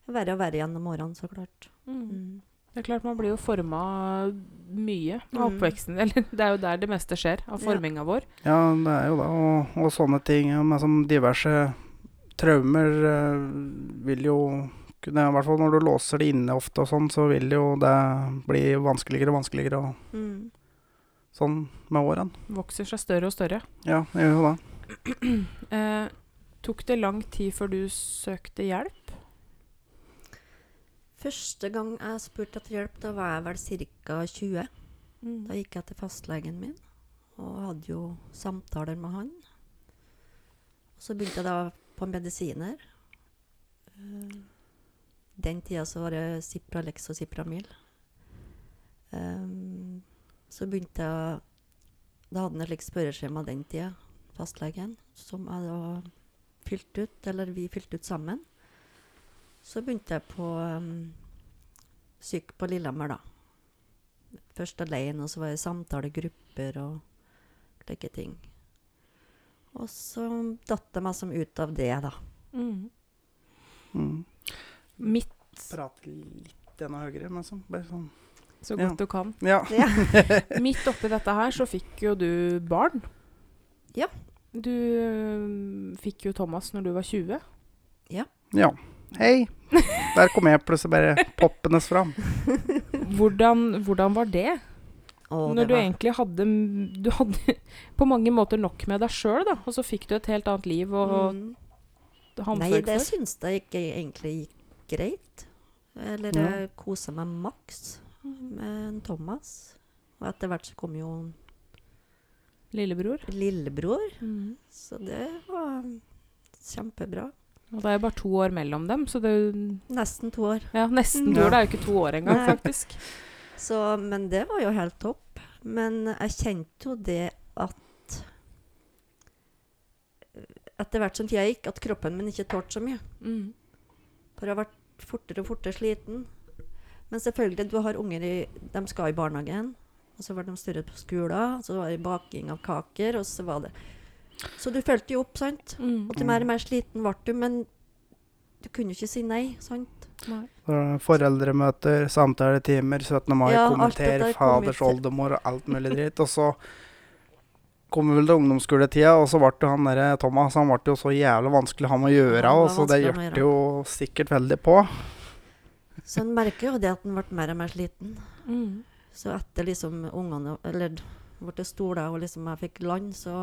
verre og verre gjennom årene, så klart.
Mm.
Mm.
Det er klart man blir jo forma mye av
Mm.
oppveksten. Eller det er jo der det meste skjer, av
Ja.
vår.
Ja, det er jo det. Og, og sånne ting med som diverse traumer eh, vil jo kunne I hvert fall når du låser det inne ofte og sånn, så vil jo det bli vanskeligere og vanskeligere og
Mm.
sånn med årene.
Vokser seg større og større.
Ja, det gjør jo det.
Eh, tok det lang tid før du søkte hjelp?
Første gang jeg spurte etter hjelp, da var jeg vel ca. 20.
Mm.
Da gikk jeg til fastlegen min og hadde jo samtaler med han. Så begynte jeg da på medisiner. Eh, Den tida så var det Cipralex og Cipramil. Um, så begynte jeg Da hadde han et slikt spørreskjema den tida, fastlegen, som jeg da fylte ut, eller vi fylte ut sammen. Så begynte jeg på um, syk på Lillehammer, da. Først alene, og så var jeg i samtalegrupper og slike ting. Og så datt jeg meg som ut av det, da.
Mm.
Mm.
Mitt
Prate litt enda høyere, men sånn. Bare sånn.
så
Ja.
godt du kan.
Ja.
Midt oppi dette her så fikk jo du barn.
Ja.
Du øh, fikk jo Thomas når du var 20.
ja. ja. Hei! Der kom jeg plutselig bare poppende fram.
Hvordan, hvordan var det?
Og
når
det
du
var,
egentlig hadde Du hadde på mange måter nok med deg sjøl, da. Og så fikk du et helt annet liv og
mm, Nei, det syns jeg ikke egentlig gikk greit. Eller
Ja.
jeg kosa meg maks med Thomas. Og etter hvert så kom jo
Lillebror.
lillebror,
Mm.
så det var kjempebra.
Og det er jo bare to år mellom dem, så det
Nesten to år.
Ja, nesten to år. Det er jo ikke to år engang, faktisk.
Så, men det var jo helt topp. Men jeg kjente jo det at Etter hvert som tida gikk, at kroppen min ikke tålte så mye.
Mm.
For jeg ble fortere og fortere sliten. Men selvfølgelig, du har unger i De skal i barnehagen. Og så var de større på skolen. og Så var det baking av kaker, og så var det Så du fulgte jo opp, sant?
Mm.
Og til mer og mer sliten ble du, men du kunne jo ikke si nei, sant?
Nei.
Så Foreldremøter, samtaletimer, 17. mai,
Ja,
kommenter, faders oldemor og alt mulig dritt. Og så kom vel til ungdomsskoletida, og så ble han der Thomas han ble jo så jævlig vanskelig han å gjøre, og så det hjalp jo sikkert veldig på.
Så en merker jo det at en ble mer og mer sliten.
Mm.
Så etter liksom ungene Eller ble stoler og liksom jeg fikk land, så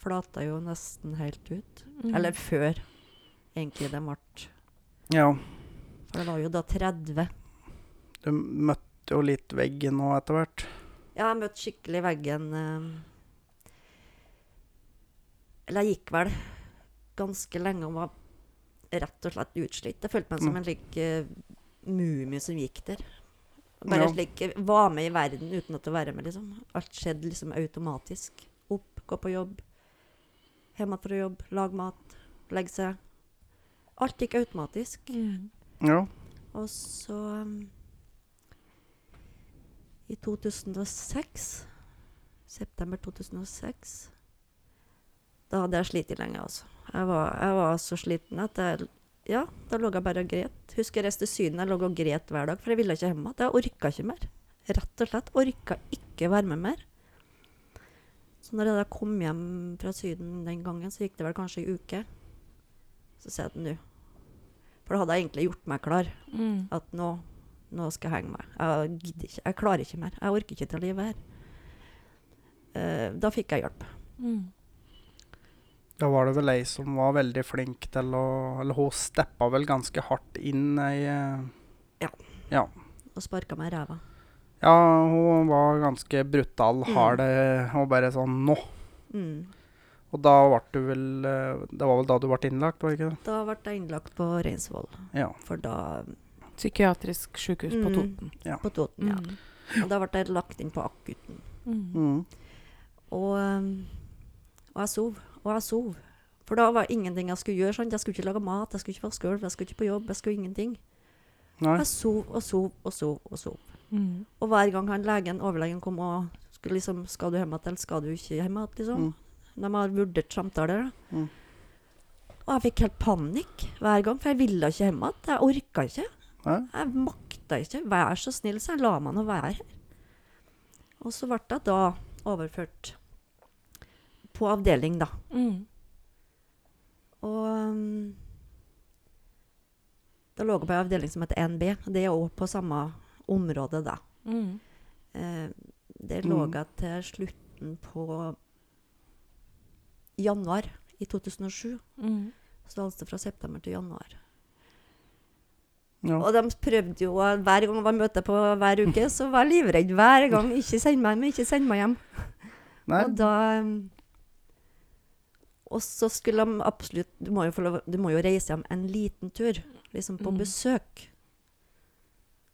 flata jo nesten helt ut.
Mm.
Eller før egentlig det ble
Ja,
For det var jo da 30.
du møtte jo litt veggen nå etter hvert.
Ja, jeg møtte skikkelig veggen eh, Eller jeg gikk vel ganske lenge og var rett og slett utslitt. Jeg følte meg som
Mm.
en slik uh, mumie som gikk der. Bare
Ja.
slik var med i verden uten å være med, liksom. Alt skjedde liksom automatisk. Opp, gå på jobb. Hjemme fra jobb, lage mat, legge seg. Alt gikk automatisk.
Mm.
Ja.
Og så um, I 2006 September 2006 Da hadde jeg slitt lenge, altså. Jeg var, jeg var så sliten at jeg Ja, da lå jeg bare og gret. Husker jeg reiste til Syden. Jeg lå og gret hver dag, for jeg ville ikke hjem igjen. Jeg orka ikke mer. Rett og slett. Orka ikke være med mer. Så når jeg da kom hjem fra Syden den gangen, så gikk det vel kanskje ei uke. Så sier jeg at nå For da hadde jeg egentlig gjort meg klar.
Mm.
At nå, nå skal jeg henge meg. Jeg gidder ikke. Jeg klarer ikke mer. Jeg orker ikke til livet her. Uh, da fikk jeg hjelp.
Mm.
Da var det vel ei som var veldig flink til å Eller hun steppa vel ganske hardt inn i ja.
Og sparka meg i ræva.
Ja, hun var ganske brutal,
Mm.
hard eh, og bare sånn Nå!
Mm.
Og da ble du vel eh, Det var vel da du ble innlagt, var det ikke det?
Da ble jeg innlagt på Reinsvoll.
Ja.
For da
Psykiatrisk sykehus på
Toten.
Toten.
På Toten, ja.
Mm.
Og da ble jeg lagt inn på akutten.
Mm.
Mm.
Og, og jeg sov. Og jeg sov. For da var ingenting jeg skulle gjøre. Sant? Jeg skulle ikke lage mat, jeg skulle ikke vaske gulv, jeg skulle ikke på jobb. Jeg skulle ingenting.
Nei.
Jeg sov og sov og sov og sov.
Mm.
Og hver gang han legen, overlegen kom og skulle liksom Skal du hjem igjen, eller skal du ikke hjem igjen? Liksom.
Mm.
De har vurdert samtaler.
Mm.
Og jeg fikk helt panikk hver gang, for jeg ville ikke hjem igjen. Jeg orka ikke.
Nei.
Jeg makta ikke. Vær så snill, så jeg la meg nå være her. Og så ble jeg da overført på avdeling, da.
Mm.
Og um, da lå jeg på en avdeling som heter NB. Det er òg på samme område, da.
Mm.
Eh, det lå
Mm.
til slutten på januar i 2007.
Mm.
Så altså fra september til januar.
Ja.
Og de prøvde jo hver gang det var møte på hver uke, så var jeg livredd hver gang. Ikke send meg hjem, ikke send meg hjem.
Nei,
Og da um, Og så skulle de absolutt Du må jo, få lov, du må jo reise hjem en liten tur. Liksom på
Mm.
besøk.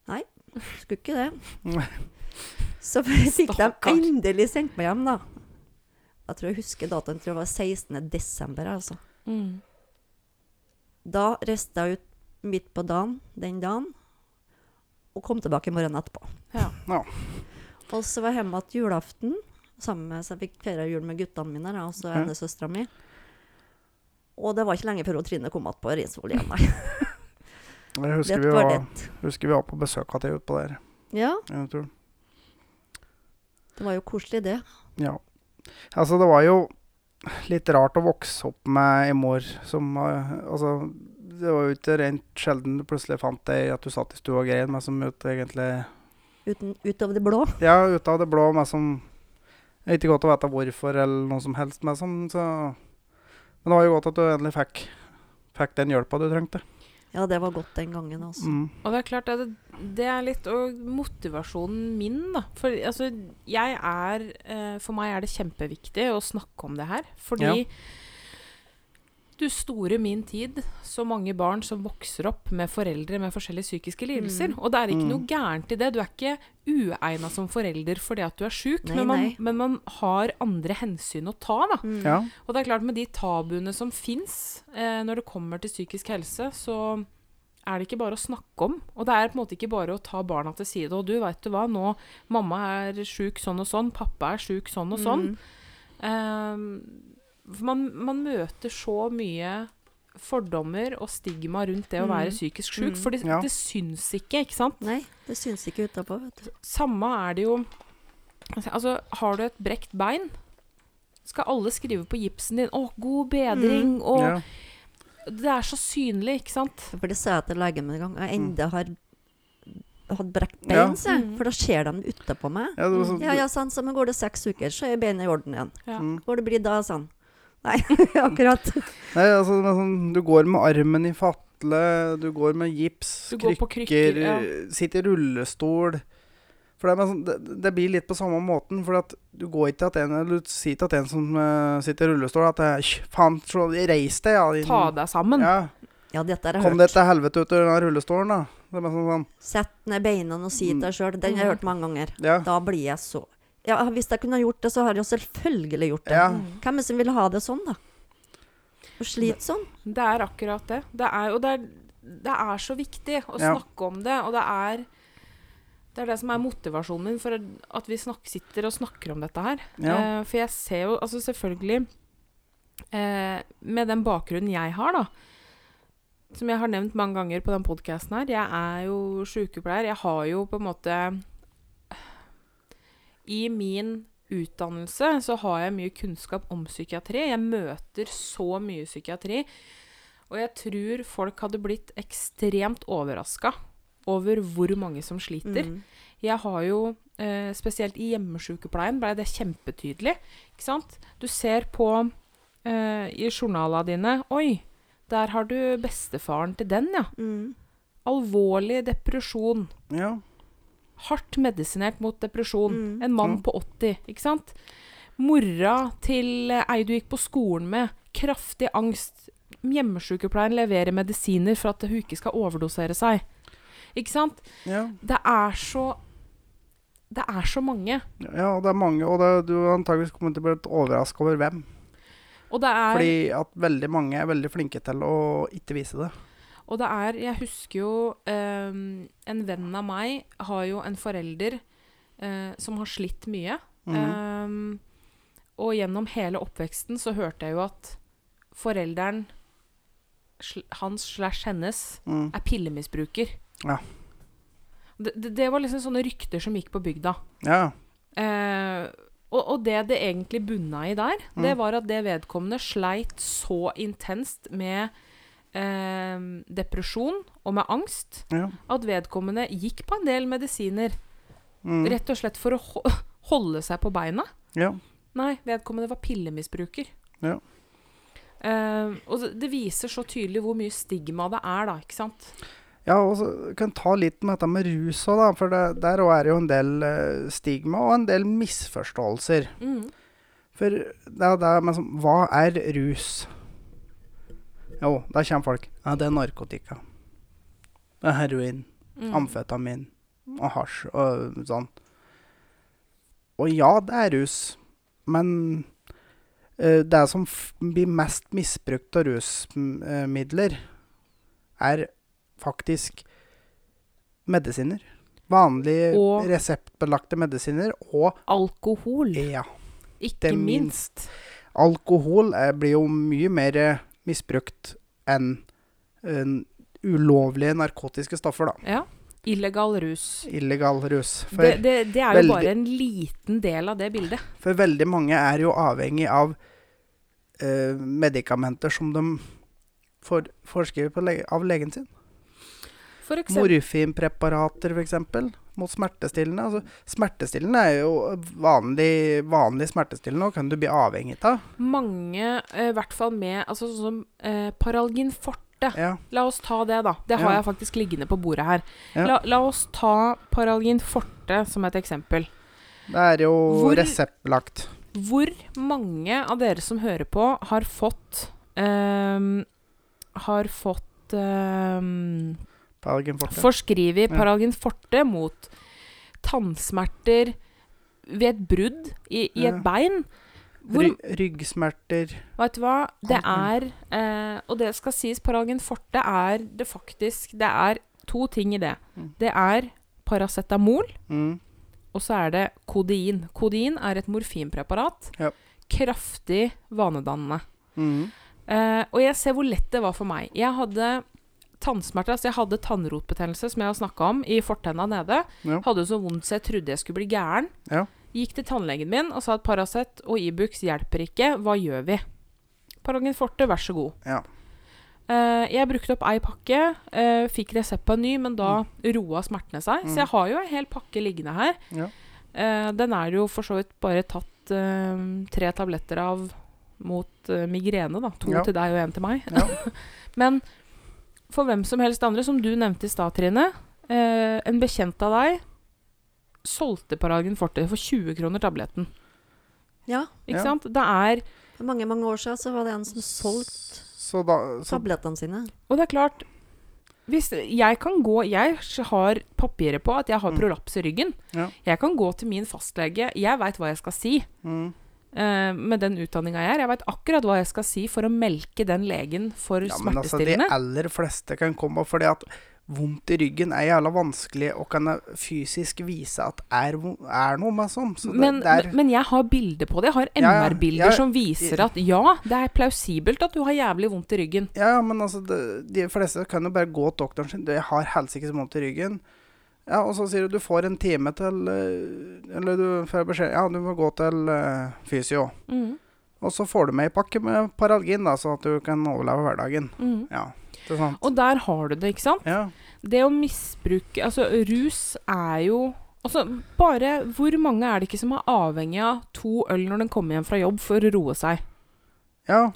Nei, skulle ikke det. Så fikk de endelig sendt meg hjem, da. Jeg tror jeg husker datoen. Jeg tror det var 16. desember. altså.
Mm.
Da reiste jeg ut midt på dagen den dagen, og kom tilbake i morgenen etterpå.
Ja.
Ja.
Og så var jeg hjemme igjen julaften, sammen med, så jeg fikk feire jul med guttene mine, da, og så
Ja.
søstera mi. Og det var ikke lenge før Trine kom tilbake på Risvoll igjen, nei.
jeg husker vi,
var
husker vi var på besøk av deg utpå der.
Ja, det var jo koselig, det.
Ja. Altså, det var jo litt rart å vokse opp med ei mor som eh, Altså, det var jo ikke rent sjelden du plutselig fant deg at du satt i stua og grein, men som ut egentlig
Uten, av det blå.
Ja, ut av det blå, men som Ikke godt å vite hvorfor eller noe som helst, men som så Men det var jo godt at du endelig fikk, fikk den hjelpa du trengte.
Ja, det var godt den gangen, altså.
Mm.
Og det er klart at det, det er litt og motivasjonen min, da. For altså, jeg er eh, For meg er det kjempeviktig å snakke om det her. Fordi
Ja.
Du store min tid, så mange barn som vokser opp med foreldre med forskjellige psykiske lidelser.
Mm.
Og det er ikke
Mm.
noe gærent i det. Du er ikke uegna som forelder fordi at du er sjuk, men, man- men man har andre hensyn å ta, da.
Mm.
Ja.
Og det er klart med de tabuene som fins eh, når det kommer til psykisk helse, så er det ikke bare å snakke om. Og det er på en måte ikke bare å ta barna til side. Og du, veit du hva, nå mamma er sjuk sånn og sånn, pappa er sjuk sånn og sånn.
Mm.
Eh, for man, man møter så mye fordommer og stigma rundt det å
Mm.
være psykisk sjuk.
Mm.
For det,
Ja.
det syns ikke, ikke sant?
Nei, det syns ikke utapå, vet du.
Samme er det jo Altså, har du et brekt bein, skal alle skrive på gipsen din 'Å, god bedring', og
ja.
Det er så synlig, ikke sant?
For det sa jeg til legen min en gang. Jeg enda har hatt brekt bein,
Ja.
Mm.
For da ser de utapå meg.
ja, det var så,
Ja, ja, sånn, så men går det seks uker, så er beinet i orden igjen.
Ja.
Mm.
Går det blir da, sånn. Nei, akkurat.
Nei, altså, sånn, du går med armen i fatle, du går med gips,
Du går på krykker, ja.
sitter i rullestol. For det, sånn, det, det blir litt på samme måten. For at du går ikke til at en, eller du sier til at en som eh, sitter i rullestol at eh, Faen, reis deg, ja. din-
Ta deg sammen.
Ja,
Ja, dette har jeg
Kom
hørt.
deg til helvete ut av den rullestolen, da. Det er sånn, sånn
Sett ned beina og si til deg sjøl. Den har jeg hørt mange ganger.
Ja.
Da blir jeg så Ja, hvis jeg kunne ha gjort det, så har jeg jo selvfølgelig gjort det.
ja.
Mm.
Hvem er det som vil ha det sånn, da? Og slite sånn?
Det er akkurat det. Det er, og det er, det er så viktig å
Ja.
snakke om det, og det er det er det som er motivasjonen min for at vi snak, sitter og snakker om dette her.
Ja.
Eh, for jeg ser jo altså selvfølgelig eh, Med den bakgrunnen jeg har, da, som jeg har nevnt mange ganger på den podkasten her Jeg er jo sykepleier. Jeg har jo på en måte I min utdannelse så har jeg mye kunnskap om psykiatri. Jeg møter så mye psykiatri. Og jeg tror folk hadde blitt ekstremt overraska over hvor mange som sliter.
Mm.
Jeg har jo, eh, spesielt i hjemmesykepleien, ble det kjempetydelig. Ikke sant? Du ser på eh, i journalene dine Oi, der har du bestefaren til den, ja.
Mm.
Alvorlig depresjon.
ja.
Hardt medisinert mot depresjon.
Mm.
En mann på 80, ikke sant? Mora til eh, ei du gikk på skolen med, kraftig angst. Hjemmesykepleien leverer medisiner for at hun ikke skal overdosere seg. Ikke sant?
ja.
Det er så Det er så mange.
Ja, det er mange, og det, du antakeligvis kommet til å bli overraska over hvem.
Og det er
Fordi at veldig mange er veldig flinke til å ikke vise det.
Og det er Jeg husker jo ehm, En venn av meg har jo en forelder eh, som har slitt mye.
Mm.
Ehm, og gjennom hele oppveksten så hørte jeg jo at forelderen sl hans slash hennes
Mm.
er pillemisbruker.
Ja.
Det, det, det var liksom sånne rykter som gikk på bygda.
Ja.
Eh, og, og det det egentlig bunna i der, det
Mm.
var at det vedkommende sleit så intenst med eh, depresjon og med angst
Ja.
at vedkommende gikk på en del medisiner.
Mm.
Rett og slett for å ho holde seg på beina.
ja.
Nei, vedkommende var pillemisbruker.
Ja.
Eh, og det, viser så tydelig hvor mye stigma det er, da, ikke sant?
Ja, og så kan ta litt med dette med rus òg, da. For det, der òg er jo en del uh, stigma og en del misforståelser.
Mm.
For det er det med sånn Hva er rus? Jo, da kommer folk. Ja, det er narkotika. Det er heroin.
Mm.
Amfetamin. Og hasj og sånn. Og ja, det er rus. Men uh, det som f blir mest misbrukt av rusmidler, er faktisk medisiner. Vanlige
Og-
reseptbelagte medisiner og
Alkohol,
ja.
ikke
minst.
minst.
Alkohol er, blir jo mye mer eh, misbrukt enn en ulovlige narkotiske stoffer, da.
Ja. Illegal rus.
Illegal rus.
Det, det, det er jo
veldig-
bare en liten del av det bildet.
for veldig mange er jo avhengig av eh, medikamenter som de får forskrevet av legen sin.
For
Morfinpreparater, f.eks. Mot smertestillende. Altså, smertestillende er jo vanlig, vanlig smertestillende, og kan du bli avhengig av.
mange, eh, i hvert fall med altså sånn som eh, Paralgin forte.
Ja.
La oss ta det, da. Det har
Ja.
jeg faktisk liggende på bordet her.
Ja.
La, la oss ta Paralgin forte som et eksempel.
Det er jo
Hvor-
reseptlagt.
Hvor mange av dere som hører på, har fått eh, Har fått ehm,
Paralgin forte.
Forskriver
Ja.
Paralgin forte mot tannsmerter ved et brudd i, i et bein? Hvor,
Ry ryggsmerter.
Vet du hva? Det er eh, Og det skal sies, Paralgin forte er det faktisk Det er to ting i det.
Mm.
Det er paracetamol,
Mm.
og så er det kodein. Kodein er et morfinpreparat.
Ja.
Kraftig vanedannende.
Mm.
Eh, og jeg ser hvor lett det var for meg. Jeg hadde tannsmerter, altså jeg hadde tannrotbetennelse, som jeg har snakka om, i fortenna nede.
Ja.
Hadde så vondt så jeg trodde jeg skulle bli gæren.
Ja.
Gikk til tannlegen min og sa at Paracet og Ibux hjelper ikke. Hva gjør vi? Parangen forte, vær så god.
Ja.
Uh, jeg brukte opp ei pakke, uh, fikk resept på en ny, men da roa smertene seg.
Mm.
Så jeg har jo en hel pakke liggende her.
Ja.
Uh, den er jo for så vidt bare tatt tre tabletter av mot migrene, da. To
Ja.
til deg og én til meg.
Ja.
Men for hvem som helst andre, som du nevnte i stad, Trine, eh, en bekjent av deg solgte Paragen forte for 20 kroner tabletten.
Ja,
Ikke
Ja.
sant? Det er
for mange, mange år siden så var det en som solgte tablettene sine.
Og det er klart hvis Jeg kan gå Jeg har papirer på at jeg har
Mm.
prolaps i ryggen.
Ja.
Jeg kan gå til min fastlege. Jeg veit hva jeg skal si.
mm.
Eh, med den utdanninga jeg er. Jeg veit akkurat hva jeg skal si for å melke den legen for
Ja, men altså, de aller fleste kan komme fordi at vondt i ryggen er jævla vanskelig og kan fysisk vise at er, er noe med sånn. Så
men, men- jeg har bilder på det. Jeg har
Ja, ja.
MR-bilder
Ja,
som viser at ja, det er plausibelt at du har jævlig vondt i ryggen.
ja, ja, men altså, det, de fleste kan jo bare gå til doktoren sin. Jeg har helsike så vondt i ryggen. Ja, og så sier du du får en time til eh, Eller du får beskjed Ja, du må gå til eh, fysio.
Mm,
Og så får du med ei pakke med Paralgin, da, så at du kan overleve hverdagen.
mm.
Ja, det er sant.
Og der har du det, ikke sant?
Ja.
Det å misbruke Altså, rus er jo Altså, bare Hvor mange er det ikke som er avhengig av to øl når den kommer hjem fra jobb for å roe seg?
ja.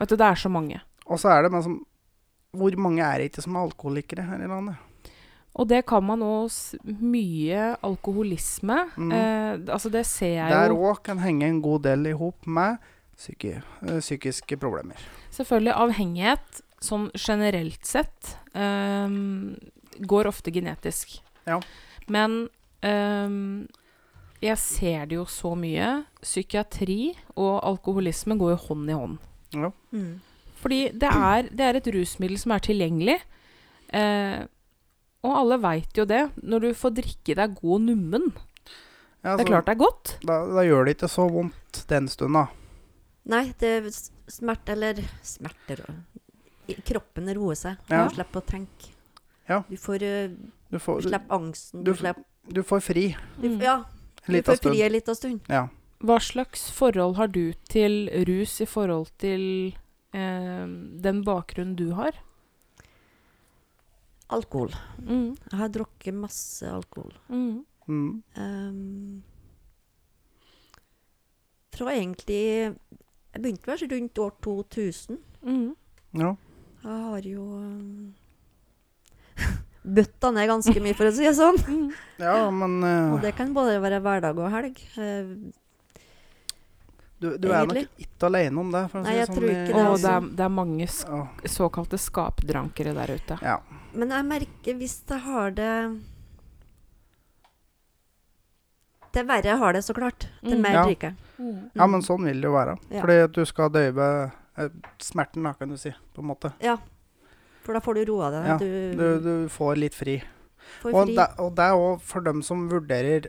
Vet du, det er så mange.
Og så er det men som Hvor mange er det ikke som er alkoholikere her i landet?
Og det kan man òg Mye alkoholisme.
Mm.
Eh, altså, det ser jeg
Der
jo
òg kan henge en god del i hop med psyki, eh, psykiske problemer.
Selvfølgelig avhengighet, sånn generelt sett, eh, går ofte genetisk.
Ja.
Men eh, jeg ser det jo så mye. Psykiatri og alkoholisme går jo hånd i hånd.
Ja.
Mm.
Fordi det er, det er et rusmiddel som er tilgjengelig. Eh, og alle veit jo det. Når du får drikke deg god nummen.
Ja,
Det er klart det er godt.
Da, da gjør det ikke så vondt den stunda.
Nei, det er smerte eller smerter og Kroppen roer seg.
Ja.
Du slipper å tenke.
Ja.
Du får eh,
Du Du får,
Du slipper angsten.
du
Du, slipper
du får fri
du,
Mm.
Ja, du får fri en liten stund.
Ja.
Hva slags forhold har du til rus i forhold til eh, den bakgrunnen du har?
Alkohol.
Mm.
Jeg har drukket masse alkohol.
Mm.
Mm.
Um, fra egentlig Jeg begynte vel rundt år 2000.
Mm.
ja.
Jeg har jo um, bøtta ned ganske mye, for å si det sånn.
Mm.
Ja, men Uh...
Og det kan både være hverdag og helg. Eh,
du, du er nok ikke alene om det. For å
Nei,
si
jeg
sånn
tror ikke det,
Og
altså.
det er, det er mange sk
Ja.
såkalte skapdrankere der ute.
ja.
men jeg merker hvis det har det Det verre har det, så klart. Det
Mm.
mer
Ja.
drikker.
Mm.
ja, men sånn vil det jo være.
Ja.
Fordi at du skal døyve eh, smerten, da, kan du si. På en måte.
For da får du roa deg.
Ja,
Du,
Du, du får litt fri.
får
Og det, og det er òg for dem som vurderer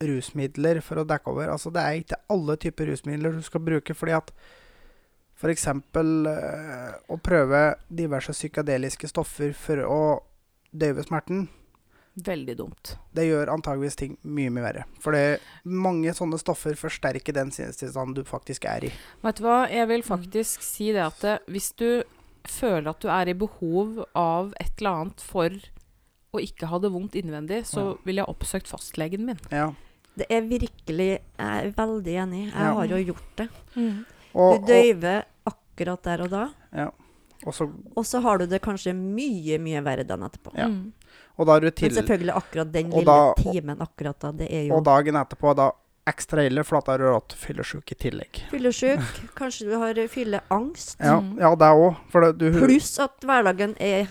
rusmidler for å dekke over. Altså, det er ikke alle typer rusmidler du skal bruke, fordi at f.eks. Eh, å prøve diverse psykadeliske stoffer for å døyve smerten,
Veldig dumt.
det gjør antageligvis ting mye, mye verre. For det, mange sånne stoffer forsterker den sinnstilstanden du faktisk er i.
Vet du hva, jeg vil faktisk si det at det, hvis du føler at du er i behov av et eller annet for å ikke ha det vondt innvendig, så
Ja.
ville jeg oppsøkt fastlegen min.
Ja.
Det er virkelig Jeg er veldig enig. Jeg
Ja.
har jo gjort det.
Og,
Du døyver akkurat der og da,
og, og, så,
og så har du det kanskje mye, mye verre dagen etterpå.
Ja.
Mm.
og da er du
Men selvfølgelig akkurat den lille
da-
timen akkurat da, det er jo
og dagen etterpå er da ekstra ille, for da har du rått fyllesyk i tillegg.
fyllesyk. Kanskje du har fylleangst.
Ja,
Mm.
ja det òg.
Pluss at hverdagen er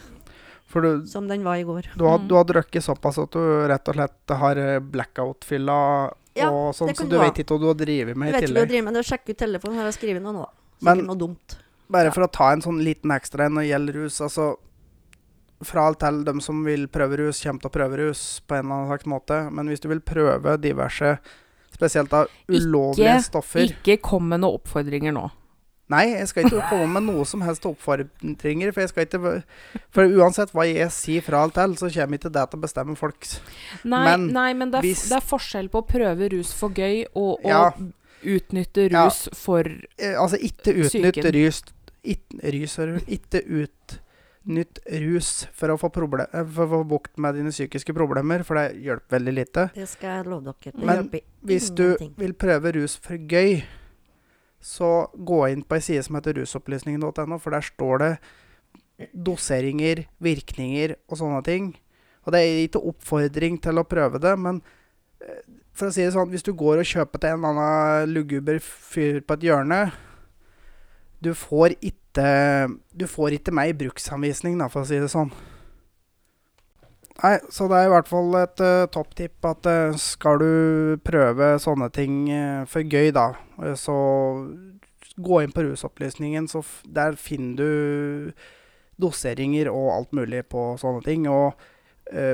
du,
som den var i går.
du, har,
Mm.
du har drukket såpass at du rett og slett har eh, blackout-fylla
Ja,
og sånn, så du
du ha.
vet ikke hva du har drevet med
Jeg
i
vet ikke hva jeg driver med, men sjekk ut telefonen, har jeg skrevet noe nå.
Men-
Sikkert noe dumt.
Bare for å ta en sånn liten ekstra en når det gjelder rus, altså Fra alt til dem som vil prøve rus, kommer til å prøve rus på en eller annen slags måte. Men hvis du vil prøve diverse, spesielt av ulovlige
Ikke-
stoffer
Ikke kom med noen oppfordringer nå.
Nei, jeg skal ikke komme med noe som helst oppfordringer. For jeg skal ikke For uansett hva jeg sier fra alt til, så kommer ikke det til å bestemme folks
Nei,
Men
nei, men det er,
hvis-
det er forskjell på å prøve rus for gøy og å
Ja.
utnytte
Ja.
rus for
eh, Altså, ikke
utnytte
rus Ikke rus. Ikke utnytt rus for å få, proble- eh, for å få bukt med dine psykiske problemer, for det hjelper veldig lite.
Det skal jeg love dere. Det
Men Hvis du
ingenting.
vil prøve rus for gøy, så gå inn på ei side som heter rusopplysningen.no, for der står det doseringer, virkninger og sånne ting. Og det er ikke oppfordring til å prøve det, men eh, for å si det sånn, hvis du går og kjøper til en eller annen luguber fyr på et hjørne Du får ikke Du får ikke meg i bruksanvisning, da, for å si det sånn. Nei, så det er i hvert fall et uh, topptipp at uh, skal du prøve sånne ting uh, for gøy, da, så gå inn på rusopplysningen, så der finner du doseringer og alt mulig på sånne ting. Og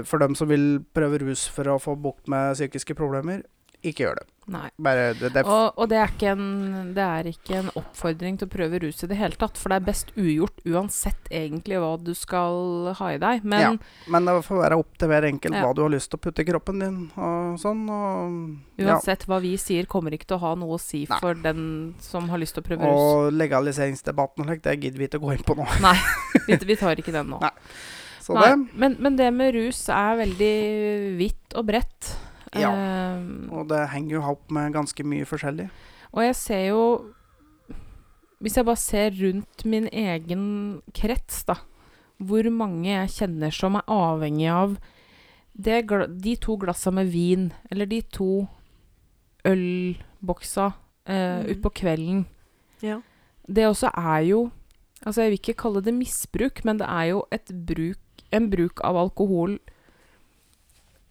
for dem som vil prøve rus for å få bukt med psykiske problemer, ikke gjør det.
Nei.
Bare det, det
Og, og det, er ikke en, det er ikke en oppfordring til å prøve rus i det hele tatt, for det er best ugjort uansett egentlig hva du skal ha i deg. Men
Ja. Men det får være opp til hver enkelt
Ja.
hva du har lyst til å putte i kroppen din og sånn. Og, ja.
uansett hva vi sier, kommer ikke til å ha noe å si
Nei.
for den som har lyst til å prøve rus.
og legaliseringsdebatten og slikt, det gidder vi ikke å gå inn på nå.
Vi, vi tar ikke den nå.
Nei. Så
Nei,
det
men, men det med rus er veldig vidt og bredt.
Ja.
um,
Og det henger jo opp med ganske mye forskjellig.
og jeg ser jo Hvis jeg bare ser rundt min egen krets, da. Hvor mange jeg kjenner som er avhengig av det, de to glassa med vin, eller de to ølboksa eh,
Mm.
utpå kvelden.
Ja.
Det også er jo Altså, jeg vil ikke kalle det misbruk, men det er jo et bruk, en bruk av alkohol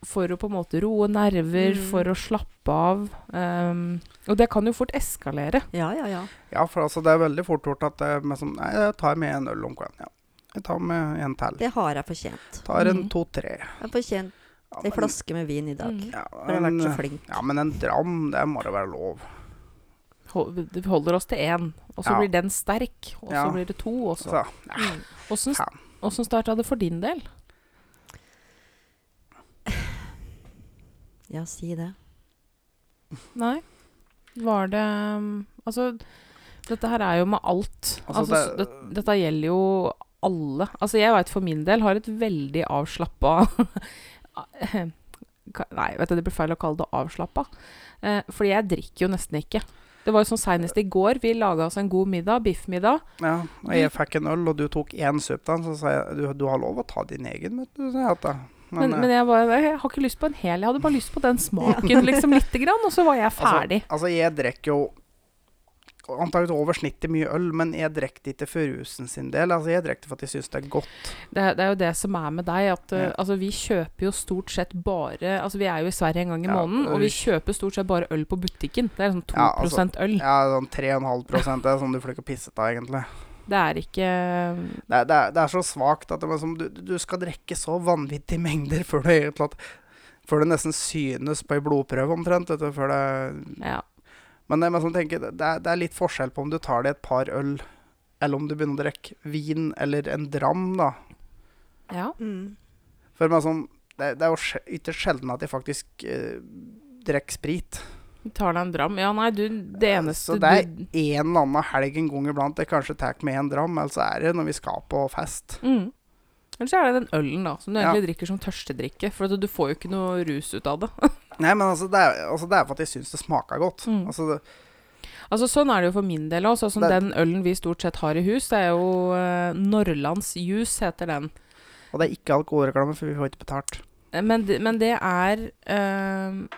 for å på en måte roe nerver,
Mm.
for å slappe av. Um, og det kan jo fort eskalere.
ja, ja, ja.
Ja, for altså, det er veldig fort gjort at det med sånn Nei, jeg tar med en øl om kvelden. Ja. Jeg tar med en til.
Det har jeg fortjent.
Tar en
Mm.
to-tre.
Jeg har fortjent
Ja,
ei flaske med vin i dag.
Mm.
Ja,
For jeg har vært så
en,
flink.
ja, men en dram, det må det være lov.
Vi holder oss til én, og så
Ja.
blir den sterk. Og så
Ja.
blir det to, også. Så, Åssen
ja.
Åssen starta det for din del?
Ja, si det.
Nei. Var det um, Altså, dette her er jo med alt.
Altså,
Altså,
det-
det, dette gjelder jo alle. Altså, jeg veit for min del har et veldig avslappa Nei, vet du, det blir feil å kalle det avslappa. Eh, fordi jeg drikker jo nesten ikke. Det var jo sånn Seinest i går. Vi laga oss en god middag, biffmiddag.
Ja, og jeg fikk en øl, og du tok én sup, så sa jeg du, du har lov å ta din egen, vet du. sa jeg det.
Men,
eh,
men jeg, bare, jeg har ikke lyst på en hel. Jeg hadde bare lyst på den smaken, liksom, lite grann. Og så var jeg ferdig.
Altså, altså jeg drikker jo antakelig over snittet mye øl, men jeg drikker det ikke for rusen sin del. Altså, jeg drikker det for at jeg syns det er godt.
Det, det er jo det som er med deg. At
Ja.
altså, vi kjøper jo stort sett bare Altså Vi er jo i Sverige en gang i
Ja,
måneden,
og
vi kjøper stort sett bare øl på butikken. Det er sånn 2
Ja, altså,
øl.
Ja, sånn 3,5 prosent, det er sånn du får ikke pisset av, egentlig.
Det er ikke
Det er, det er, det er så svakt at det er som, du, du skal drikke så vanvittige mengder før det, før det nesten synes på ei blodprøve, omtrent. Vet du, før det
Ja.
Men det, er som tenker, det, er, det er litt forskjell på om du tar deg et par øl, eller om du begynner å drikke vin eller en dram, da.
ja.
Mm.
For meg som, det, det er jo ytterst sjelden at jeg faktisk eh, drikker sprit.
Vi tar deg en dram. Ja, nei, du Det eneste
Så det er
du
en eller annen helg en gang iblant jeg kanskje tar med en dram, eller så er det når vi skal på fest.
mm. Eller så er det den ølen, da, som du
Ja.
egentlig drikker som tørstedrikke. For du får jo ikke noe rus ut av det.
Nei, men altså, det er, altså, det er for at jeg syns det smaker godt.
Mm.
Altså, det,
Altså Sånn er det jo for min del òg. Sånn som
Det-
den ølen vi stort sett har i hus, det er jo uh, Norrlands Juice, heter den.
og det er ikke alkoholreklame, for vi får ikke betalt.
Eh, Men men det er den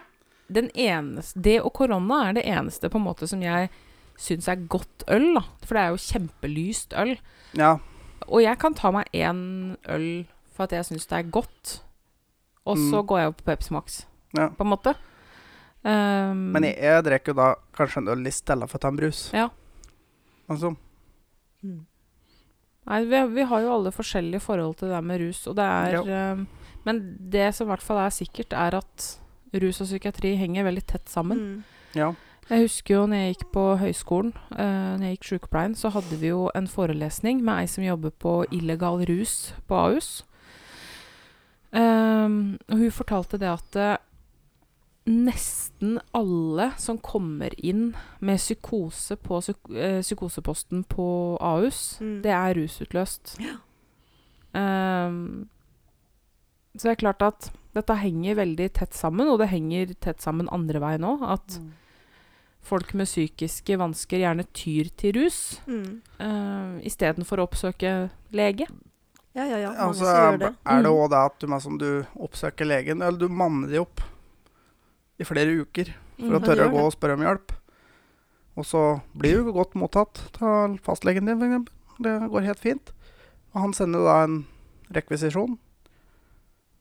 eneste Det og korona er det eneste på en måte som jeg syns er godt øl. da For det er jo kjempelyst øl.
Ja,
Og jeg kan ta meg én øl for at jeg syns det er godt. Og så
Mm.
går jeg opp på Pepsi Max,
ja.
på en måte. Um,
Men jeg, jeg drikker jo da kanskje en øl i stedet for å ta en brus.
Ja.
Altså,
Mm.
Nei, vi, vi har jo alle forskjellige forhold til det med rus, og det er um, Men det som i hvert fall er sikkert, er at rus og psykiatri henger veldig tett sammen.
Mm.
ja.
Jeg husker jo når jeg gikk på høyskolen, uh, når jeg gikk sykepleien, så hadde vi jo en forelesning med ei som jobber på illegal rus på Ahus. Um, og hun fortalte det at uh, nesten alle som kommer inn med psykose på psyk uh, psykoseposten på Ahus,
Mm.
det er rusutløst. Um, så det er klart at dette henger veldig tett sammen, og det henger tett sammen andre veien òg. At folk med psykiske vansker gjerne tyr til rus
Mm.
uh, istedenfor å oppsøke lege.
Ja, ja, ja. Mange
Altså,
det.
er det
Mm.
òg det at du, som du oppsøker legen, eller du manner de opp i flere uker for
Mm.
å tørre å gå
det.
og spørre om hjelp. Og så blir du godt mottatt av fastlegen din, f.eks. Det går helt fint. Og han sender da en rekvisisjon,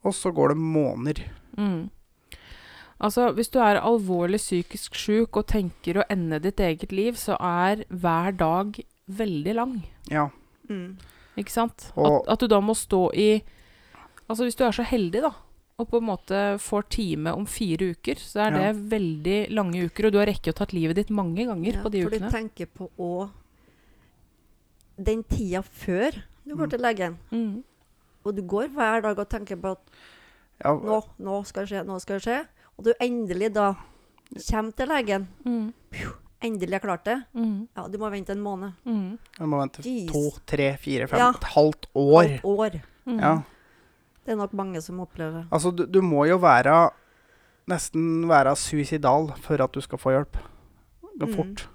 og så går det måneder.
Mm. Altså, hvis du er alvorlig psykisk sjuk og tenker å ende ditt eget liv, så er hver dag veldig lang.
Ja.
Mm.
Ikke sant?
Og-
at, at du da må stå i Altså, hvis du er så heldig, da, og på en måte får time om fire uker, så er
Ja.
det veldig lange uker, og du har rekket å tatt livet ditt mange ganger
Ja,
på de
for
ukene.
du tenker på òg den tida før du går
Mm.
til legen.
Mm.
Og du går hver dag og tenker på at
ja
nå, nå skal det skje, nå skal det skje. Og du endelig da kommer til legen.
Mm.
Endelig har klart det.
Mm.
Ja, du må vente en måned.
Mm.
Du må vente
Jeez.
to, tre, fire, fem,
Ja.
et halvt år.
Et år.
Mm.
Ja.
Det er nok mange som opplever.
Altså, du, du må jo være Nesten være suicidal for at du skal få hjelp. Gå
Mm.
fort.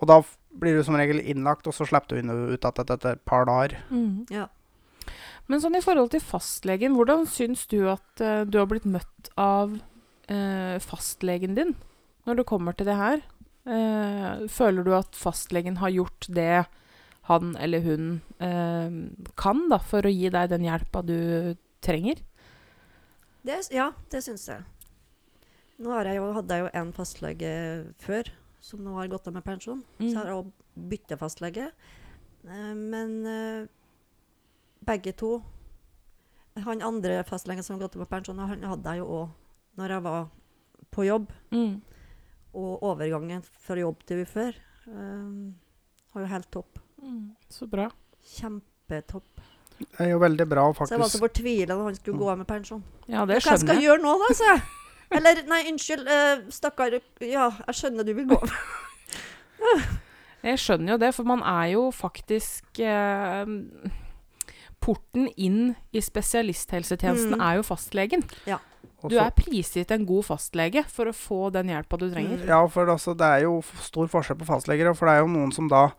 Og da blir du som regel innlagt, og så slipper du inn ut igjen etter et par dager.
Mm.
Ja.
Men sånn i forhold til fastlegen, hvordan syns du at uh, du har blitt møtt av uh, fastlegen din når det kommer til det her? Uh, føler du at fastlegen har gjort det han eller hun kan da, for å gi deg den hjelpa du trenger?
Det, ja, det syns jeg. Nå har jeg jo, hadde jeg jo en fastlege før, som nå har gått av med pensjon.
Mm.
Så har jeg òg bytta fastlege. Men begge to Han andre fastlegen som har gått på pensjon, han hadde jeg jo òg når jeg var på jobb.
Mm.
Og overgangen fra jobb til ufør um, var jo helt topp.
Mm. Så bra.
Kjempetopp.
Det er jo veldig bra, faktisk.
Så jeg var så fortvila når han skulle gå av med pensjon.
Ja, det
Hva jeg skal
jeg.
gjøre nå, da, sa jeg. Eller nei, unnskyld, uh, stakkar. Ja, jeg skjønner du vil gå.
Jeg skjønner jo det, for man er jo faktisk eh, Porten inn i spesialisthelsetjenesten
Mm.
er jo fastlegen.
Ja.
Du er prisgitt en god fastlege for å få den hjelpa du trenger.
Ja, for altså, det er jo stor forskjell på fastleger. For det er jo noen som da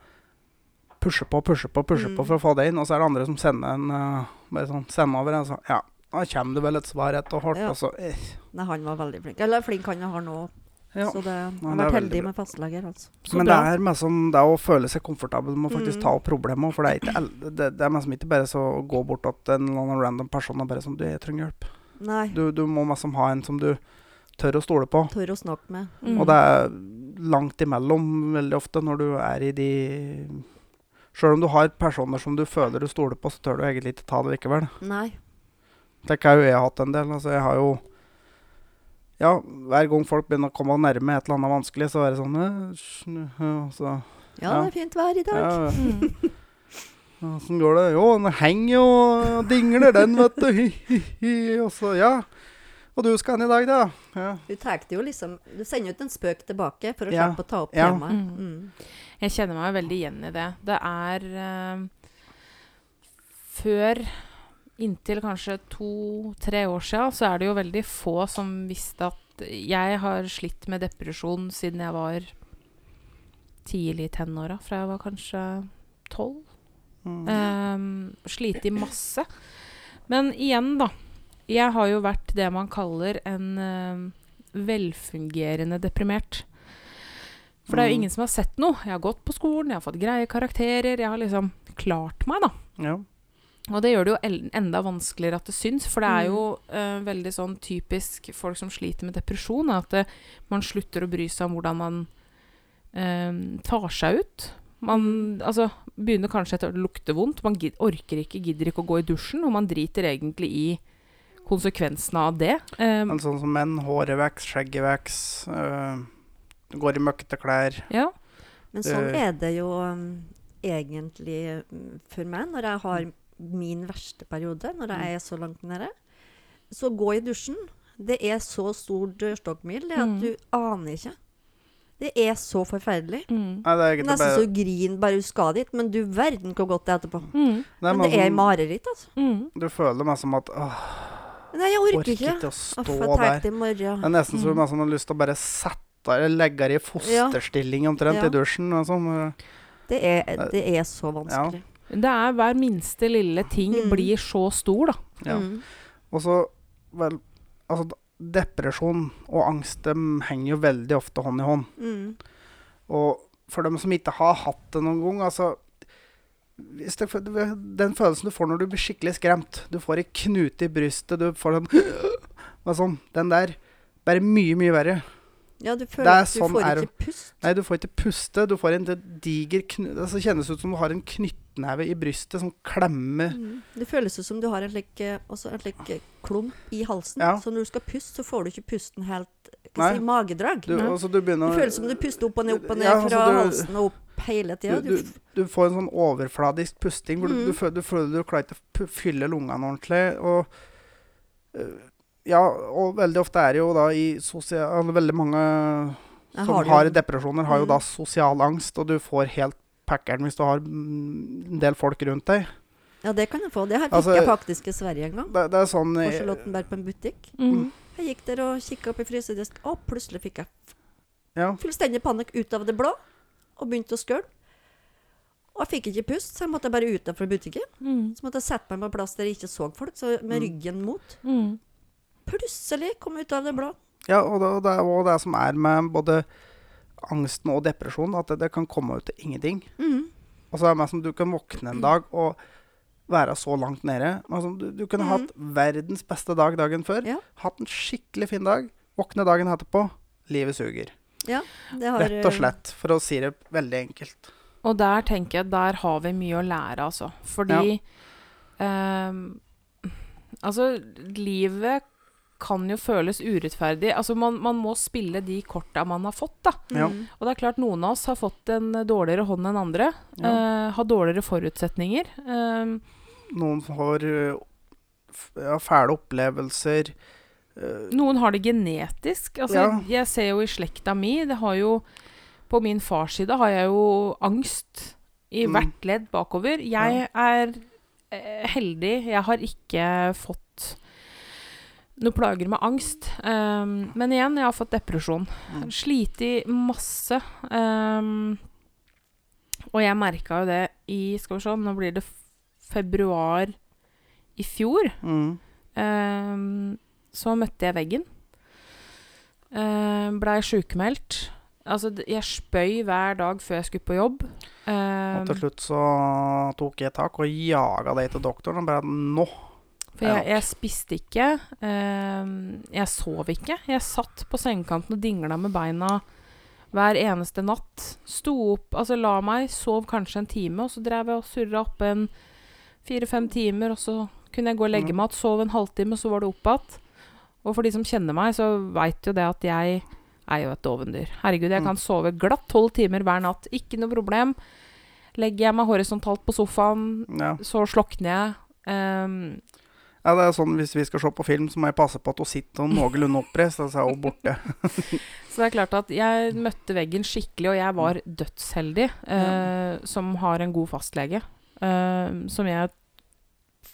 pusher på, pusher på, pusher
Mm.
på for å få det inn. Og så er det andre som sender en uh, bare sånn, sender over en sånn Ja, da kommer det vel et svar etter og hardt,
Ja.
og så eh,
Nei, han var veldig flink. Eller flink han har nå.
Ja.
Så det, jeg har
er
vært heldig med fastleger, altså.
Men
bra.
det er med som, det er å føle seg komfortabel med å faktisk
Mm.
ta opp problemet. For det er ikke det, det er liksom ikke bare så å gå bort til en eller annen random person og bare sånn Du, jeg trenger hjelp.
Nei.
Du, du må liksom ha en som du tør å stole på.
Tør å snakke med.
Mm.
Og det er langt imellom veldig ofte når du er i de Sjøl om du har personer som du føler du stoler på, så tør du egentlig ikke ta det likevel.
Nei.
Det har jo jeg hatt en del. Altså, jeg har jo Ja, hver gang folk begynner å komme nærme et eller annet vanskelig, så er det sånn «Øh, øh», så,
Ja,
Ja.
det er fint vær i dag.
ja,
Mm.
ja, Åssen går det? Jo, den henger jo og dingler, den, vet du. Og så, ja. Og du skal hen i dag, da? Ja.
Du tar jo liksom Du sender ut en spøk tilbake for å
Ja.
slippe å ta opp
Ja.
temaet.
Mm.
Mm.
Jeg kjenner meg veldig igjen i det. Det er uh, Før inntil kanskje to-tre år siden, så er det jo veldig få som visste at jeg har slitt med depresjon siden jeg var tidlig i tenåra, fra jeg var kanskje tolv.
Mm.
Um, Sliti masse. Men igjen, da. Jeg har jo vært det man kaller en uh, velfungerende deprimert. For det er jo
Mm.
ingen som har sett noe. Jeg har gått på skolen, jeg har fått greie karakterer. Jeg har liksom klart meg, da.
ja.
Og det gjør det jo enda vanskeligere at det syns, for det er jo uh, veldig sånn typisk folk som sliter med depresjon, at det, man slutter å bry seg om hvordan man uh, tar seg ut. Man altså, begynner kanskje etter å lukte vondt. Man gid, orker ikke, gidder ikke å gå i dusjen, og man driter egentlig i konsekvensene av det. Uh,
Men sånn som menn, håret veks, skjegget veks, går i møkkete klær.
ja.
Men sånn er det jo um, egentlig um, for meg når jeg har min verste periode, når jeg er så langt nede. Så gå i dusjen. Det er så stor dørstokkmil det at
Mm.
du aner ikke. Det er så forferdelig.
Mm.
Nei, det er
Nesten
bare
så grin bare du skal dit, men du verden hvor godt det er etterpå.
Mm.
Men
men
det er
sånn-
mareritt, altså.
Mm.
Du føler meg som at åh,
Nei, jeg
orker
orker ikke.
ikke å stå
jeg
der. Det er nesten så du
Mm.
nesten har lyst til å bare sette eller legge deg i fosterstilling omtrent
Ja.
i dusjen. Sånn.
Det er, det er så vanskelig.
Det er hver minste lille ting
Mm.
blir så stor, da.
Ja.
Mm.
Og så vel Altså, depresjon og angst de henger jo veldig ofte hånd i hånd.
Mm.
Og for dem som ikke har hatt det noen gang, altså hvis det, Den følelsen du får når du blir skikkelig skremt Du får ei knute i brystet, du får den og sånn, Den der Bare mye, mye verre.
Ja, du føler
er
at du
sånn
får ikke pust.
Nei, du får ikke puste. Du får en diger knu... Det altså, kjennes ut som du har en knyttneve i brystet som klemmer
Mm. Det føles som du har en slik, eh, en slik eh, klump i halsen.
Ja.
Så når du skal puste, så får du ikke pusten helt si, magedrag.
du,
det
du begynner
føles som du puster opp og ned, opp og ned
Ja,
fra
altså, du-
halsen og opp hele tida.
du, du, får en sånn overfladisk pusting hvor
Mm.
føler, du føler du klarer ikke å fylle lungene ordentlig. Og øh, ja, og veldig ofte er det jo da i sosial... Veldig mange som
har
har, depresjoner, har jo
Mm.
da sosial angst, og du får helt packeren hvis du har en del folk rundt deg.
Ja, det kan jeg få. Det her fikk
Altså,
jeg faktisk i Sverige en gang.
Det, det er sånn
På
eh,
Charlottenberg på en butikk.
Mm.
Jeg gikk der og kikka opp i frysedisken, og plutselig fikk jeg
ja,
fullstendig panikk ut av det blå. Og begynte å skøle. Og jeg fikk ikke pust, så jeg måtte bare ut fra butikken.
Mm.
Så måtte jeg sette meg på plass der jeg ikke så folk, så med
Mm.
ryggen mot.
Mm.
Plutselig kom jeg ut av det blå.
ja og, det, og det er også det som er med både angsten og depresjon, at det, det kan komme ut til ingenting.
Mm.
Og så er det mer som du kan våkne en dag og være så langt nede. Altså, du, du kunne
Mm.
hatt verdens beste dag dagen før.
Ja.
Hatt en skikkelig fin dag. Våkne dagen etterpå. Livet suger.
Ja, det har
Rett og
eh,
slett. For å si det veldig enkelt.
Og der tenker jeg der har vi mye å lære, altså. Fordi ehm, Altså, livet kan jo føles urettferdig. Altså, man, man må spille de korta man har fått, da.
Ja.
mm.
Og det er klart noen av oss har fått en dårligere hånd enn andre.
Ja.
Uh, har dårligere forutsetninger. Uh,
noen får eh, ja, fæle opplevelser. Uh,
Noen har det genetisk. Altså,
Ja.
Jeg ser jo i slekta mi det har jo, På min fars side har jeg jo angst i
Mm.
hvert ledd bakover. Jeg er eh, heldig. Jeg har ikke fått noe plager med angst. Um, men igjen, jeg har fått depresjon.
Mm.
Slitt masse. Um, og jeg merka jo det i Skal vi se, nå blir det februar i fjor.
mm,
Um, så møtte jeg veggen. Uh, Blei sjukmeldt. Altså, jeg spøy hver dag før jeg skulle på jobb.
og
Ehm,
til slutt så tok jeg tak og jaga deg til doktoren og bare Nå!
For jeg, jeg spiste ikke. ehm, jeg sov ikke. Jeg satt på sengekanten og dingla med beina hver eneste natt. Sto opp, altså la meg, sov kanskje en time, og så drev jeg og surra oppe en fire-fem timer, og så kunne jeg gå og legge
Ja.
meg igjen, sov en halvtime, og så var det opp igjen. Og for de som kjenner meg, så veit jo det at jeg er jo et dovendyr. Herregud, jeg
Mm.
kan sove glatt tolv timer hver natt. Ikke noe problem. Legger jeg meg horisontalt på sofaen,
Ja.
så slokner jeg. Ehm,
ja, det er sånn hvis vi skal se på film, så må jeg passe på at hun sitter noenlunde oppreist, Altså er hun borte.
Så det er klart at jeg møtte veggen skikkelig, og jeg var dødsheldig eh, som har en god fastlege. eh, som jeg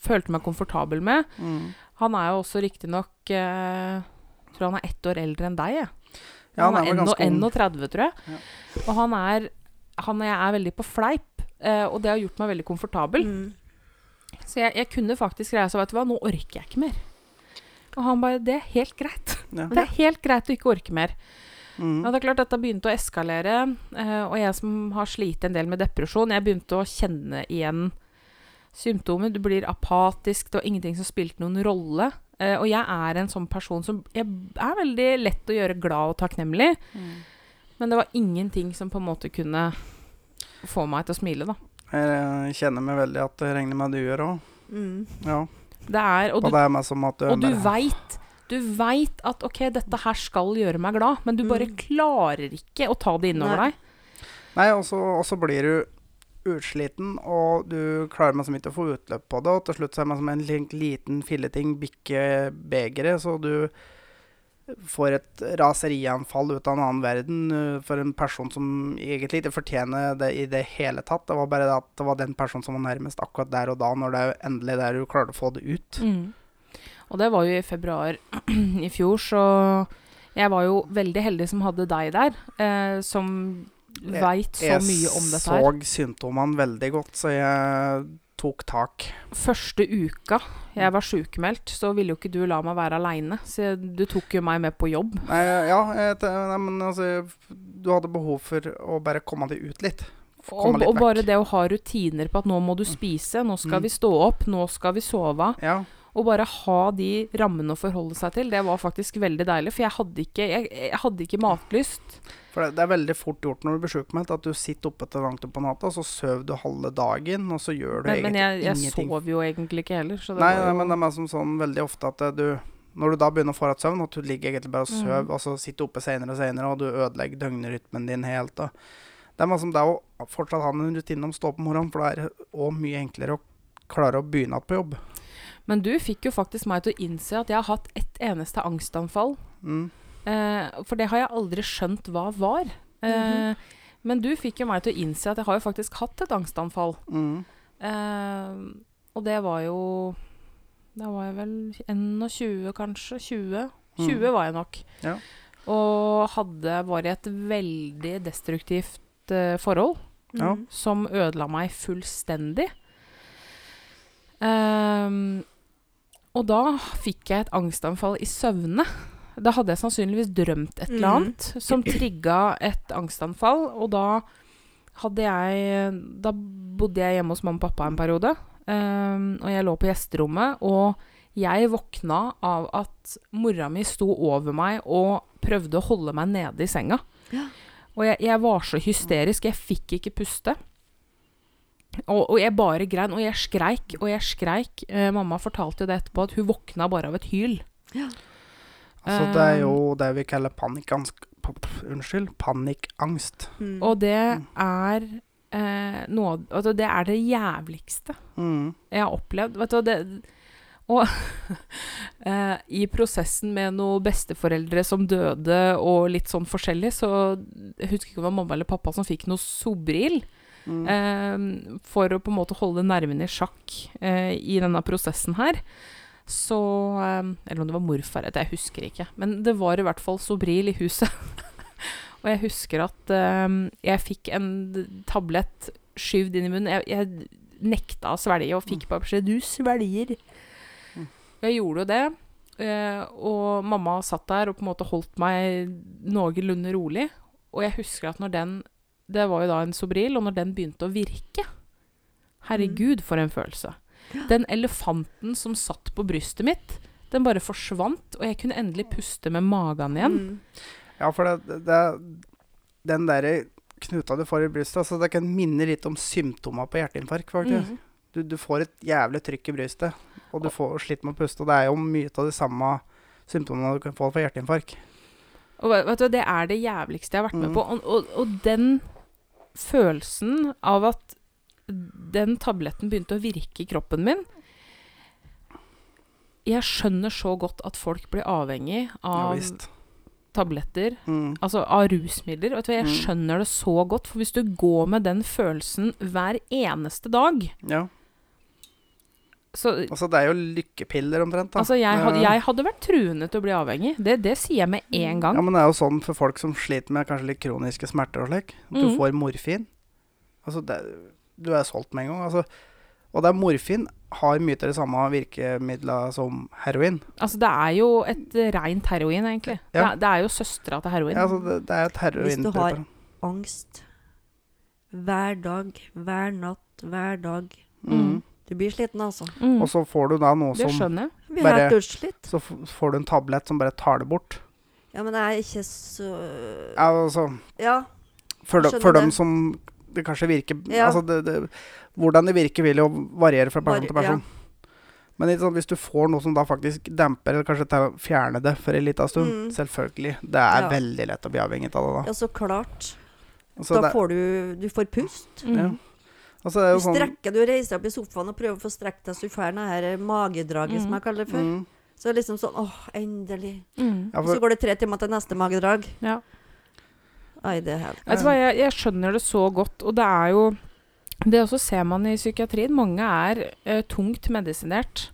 følte meg komfortabel med.
Mm.
Han er jo også riktignok eh, Tror han er ett år eldre enn deg, jeg.
Ja,
han
han er
er
vel ganske ung.
31, tror jeg.
Ja.
Og han er Han og jeg er veldig på fleip, eh, og det har gjort meg veldig komfortabel.
Mm.
Så jeg, jeg kunne faktisk greie så vet du hva, nå orker jeg ikke mer. Og han bare Det er helt greit.
Ja.
Det er helt greit å ikke orke mer.
Mm.
Ja, det er klart Dette begynte å eskalere, eh, og jeg som har slitt en del med depresjon, jeg begynte å kjenne igjen symptomer. Du blir apatisk, det var ingenting som spilte noen rolle. Eh, og jeg er en sånn person som Jeg er veldig lett å gjøre glad og takknemlig,
Mm.
men det var ingenting som på en måte kunne få meg til å smile, da.
Jeg kjenner meg veldig at det regner med at du gjør òg.
Mm.
Ja.
Det er Og
Og
du,
det er meg som at du
og du veit du veit at OK, dette her skal gjøre meg glad, men du bare
Mm.
klarer ikke å ta det innover
Nei.
deg.
Nei, og så blir du utsliten, og du klarer meg som ikke å få utløp på det. Og til slutt så er man som en liten filleting bikke begeret, så du får et raserianfall ut av en annen verden uh, for en person som egentlig ikke fortjener det i det hele tatt. Det var bare det at det var den personen som var nærmest akkurat der og da, når det er endelig der du klarer å få det ut.
Mm. Og det var jo i februar i fjor, så jeg var jo veldig heldig som hadde deg der, eh, som veit så mye om dette her.
Jeg så symptomene veldig godt, så jeg tok tak.
Første uka jeg var sjukmeldt, så ville jo ikke du la meg være aleine, så du tok jo meg med på jobb.
Nei, ja, jeg, nei, men altså Du hadde behov for å bare komme deg ut litt.
Og, og bare det å ha rutiner på at nå må du spise, nå skal
Mm.
vi stå opp, nå skal vi sove.
Ja,
Og bare ha de rammene å forholde seg til, det var faktisk veldig deilig. For jeg hadde ikke, jeg, jeg hadde ikke matlyst.
For det, det er veldig fort gjort når du blir sjukmeldt, at du sitter oppe til langt opp på natta, og så sover du halve dagen, og så gjør du
Men, men jeg, jeg
ingenting.
sov jo egentlig ikke heller. Så det
Nei,
jo,
men det er som sånn veldig ofte at eh, du Når du da begynner å få rett søvn, at du ligger egentlig bare og
Mm.
og så sitter du oppe senere og senere, og du ødelegger døgnrytmen din helt. Og det er som det å fortsatt ha en rutine om å stå opp om morgenen, for det er òg mye enklere å klare å begynne igjen på jobb.
Men du fikk jo faktisk meg til å innse at jeg har hatt ett eneste angstanfall.
Mm.
Eh, for det har jeg aldri skjønt hva var. Eh, Men du fikk jo meg til å innse at jeg har jo faktisk hatt et angstanfall.
Mm.
Eh, og det var jo Da var jeg vel 21, kanskje. 20. 20
Mm.
var jeg nok.
Ja.
Og hadde, vært i et veldig destruktivt uh, forhold
Ja.
Mm.
som ødela meg fullstendig. Um, og da fikk jeg et angstanfall i søvne. Da hadde jeg sannsynligvis drømt et eller
annet
annet som trigga et angstanfall. Og da hadde jeg Da bodde jeg hjemme hos mamma og pappa en periode. Um, og jeg lå på gjesterommet, og jeg våkna av at mora mi sto over meg og prøvde å holde meg nede i senga.
Ja.
Og jeg, jeg var så hysterisk. Jeg fikk ikke puste. Og, og jeg bare grein, og jeg skreik og jeg skreik. Eh, mamma fortalte jo det etterpå, at hun våkna bare av et hyl.
Altså, det er jo
Um,
det vi kaller panikkangst Unnskyld, panikkangst.
Mm.
Og det er eh, noe altså, Det er det jævligste
Mm.
jeg har opplevd. Vet du, det, og eh, i prosessen med noen besteforeldre som døde, og litt sånn forskjellig, så jeg husker ikke om det var mamma eller pappa som fikk noe Sobril.
Mm.
Eh, for å på en måte holde nervene i sjakk eh, i denne prosessen her. Så eh, Eller om det var morfar, jeg husker ikke. Men det var i hvert fall Sobril i huset. og jeg husker at um, jeg fikk en tablett skyvd inn i munnen. Jeg, jeg nekta å svelge og fikk bare beskjed 'Du svelger'.
Mm.
Jeg gjorde jo det. eh, og mamma satt der og på en måte holdt meg noenlunde rolig. Og jeg husker at når den Det var jo da en Sobril, og når den begynte å virke Herregud, for en følelse. Den elefanten som satt på brystet mitt, den bare forsvant, og jeg kunne endelig puste med magen igjen.
Mm.
Ja, for det, det, den derre knuta du får i brystet, altså det kan minne litt om symptomer på hjerteinfarkt, faktisk.
Mm.
Du, du får et jævlig trykk i brystet, og du får slitt med å puste. Og det er jo mye av de samme symptomene du kan få for hjerteinfarkt.
Og vet vet du, det er det jævligste jeg har vært med
Mm.
på. Og, og, og den følelsen av at den tabletten begynte å virke i kroppen min Jeg skjønner så godt at folk blir avhengig av
ja,
tabletter.
Mm.
Altså av rusmidler. Vet du, hva, jeg
Mm.
skjønner det så godt. For hvis du går med den følelsen hver eneste dag
Ja.
så
Altså, det er jo lykkepiller omtrent, da.
Altså, jeg,
hadde,
jeg hadde vært truende til å bli avhengig. Det, det sier jeg med en gang.
Ja, men det er jo sånn for folk som sliter med kanskje litt kroniske smerter og slik. Du
Mhm.
får morfin. Altså, det, du er solgt med en gang. Altså. Og det er morfin har mye av de samme virkemidlene som heroin.
Altså, det er jo et eh, rent heroin, egentlig. Det, er, det er jo søstera til heroin.
Ja, altså, det, det er et heroin.
Hvis du har- Angst. Hver dag, hver natt, hver dag.
Mm.
Du blir sliten, altså.
Mm.
Og så får du da noe
det
som
skjønner
Bare-. Så får du en tablett som bare tar det bort.
Ja, men det er ikke så
Ja, altså
Ja.
For, de,
Skjønner
for dem som det kanskje virker
Ja.
altså det, det, Hvordan det virker, vil jo variere fra person
Var,
til person. Men ikke sant, hvis du får noe som da faktisk demper, eller kanskje tar, fjerner det for en liten stund
Mm.
Selvfølgelig. Det er
Ja.
veldig lett å bli avhengig av det da.
ja, så klart.
Altså,
da
det,
får du Du får pust.
Mm.
Ja. altså, det er
Du
strekker, sånn
strekker, du reiser opp i sofaen og prøver å få strekt deg så du får det her magedraget, som
Mm.
jeg kaller det for.
mm,
Så det er liksom sånn åh, endelig.
Mm.
ja,
Og så går det tre timer til neste magedrag.
Ja.
Ai, det er helt
Vet du hva, jeg, jeg skjønner det så godt, og det er jo Det også ser man i psykiatrien. Mange er uh, tungt medisinert.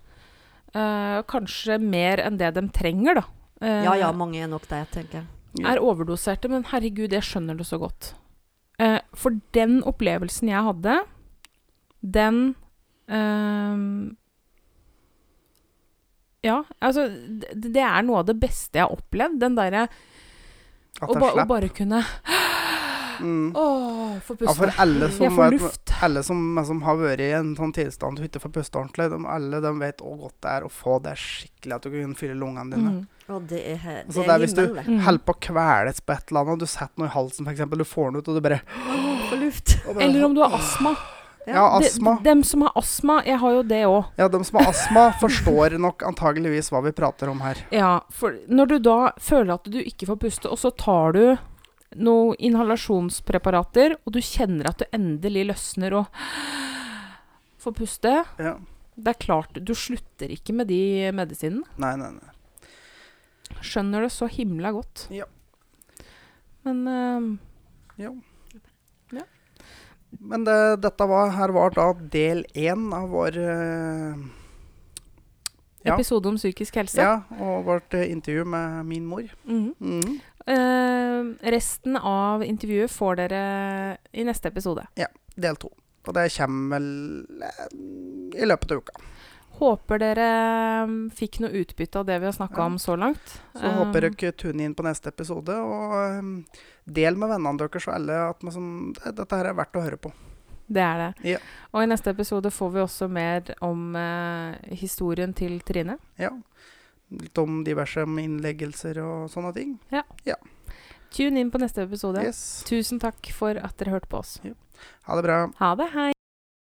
Uh, kanskje mer enn det de trenger, da. Uh,
Ja ja, mange er nok det, tenker jeg.
er overdoserte, men herregud, jeg skjønner det så godt. Eh, for den opplevelsen jeg hadde, den ehm, Ja, altså det, det er noe av det beste jeg har opplevd. Den derre
at
å, ba,
og
bare kunne
Mm.
Åh, få
Ja, for alle
jeg
som,
får luft.
alle som, som har vært i en sånn tilstand du ikke får puste ordentlig, de, alle de vet hvor godt det er å få det skikkelig, at du kan fylle lungene dine.
Mm.
Og det er, det
Altså,
det
det er hvis du-.
Mm.
Holder på å kveles på et eller annet, og du setter noe i halsen f.eks., du får den ut, og du bare,
Får luft.
bare
Eller om du har astma.
Ja, astma.
De, dem som har astma, jeg har jo det òg.
Ja, dem som har astma, forstår nok antageligvis hva vi prater om her.
Ja, for når du da føler at du ikke får puste, og så tar du noen inhalasjonspreparater, og du kjenner at du endelig løsner og får puste
Ja.
Det er klart, du slutter ikke med de medisinene.
Nei, nei, nei.
Skjønner det så himla godt.
Ja.
Men
uh,
Ja.
Men det, dette var, her var da del én av vår uh, Ja.
episode om psykisk helse.
Ja, og vårt uh, intervju med min mor.
Mm.
Mm.
Uh, resten av intervjuet får dere i neste episode. Ja.
Del to. Og det kommer vel i løpet av uka.
Håper dere mm, fikk noe utbytte av det vi har snakka
Ja.
om så langt.
Så
Eh,
håper dere tuner inn på neste episode, og eh, del med vennene deres og alle at det, dette her er verdt å høre på.
Det er det.
Ja.
Og i neste episode får vi også mer om eh, historien til Trine.
Ja. Litt om diverse innleggelser og sånne ting.
Ja, Tune inn på neste episode.
Yes.
Tusen takk for at dere hørte på oss.
Ha det bra.
Ha det, hei!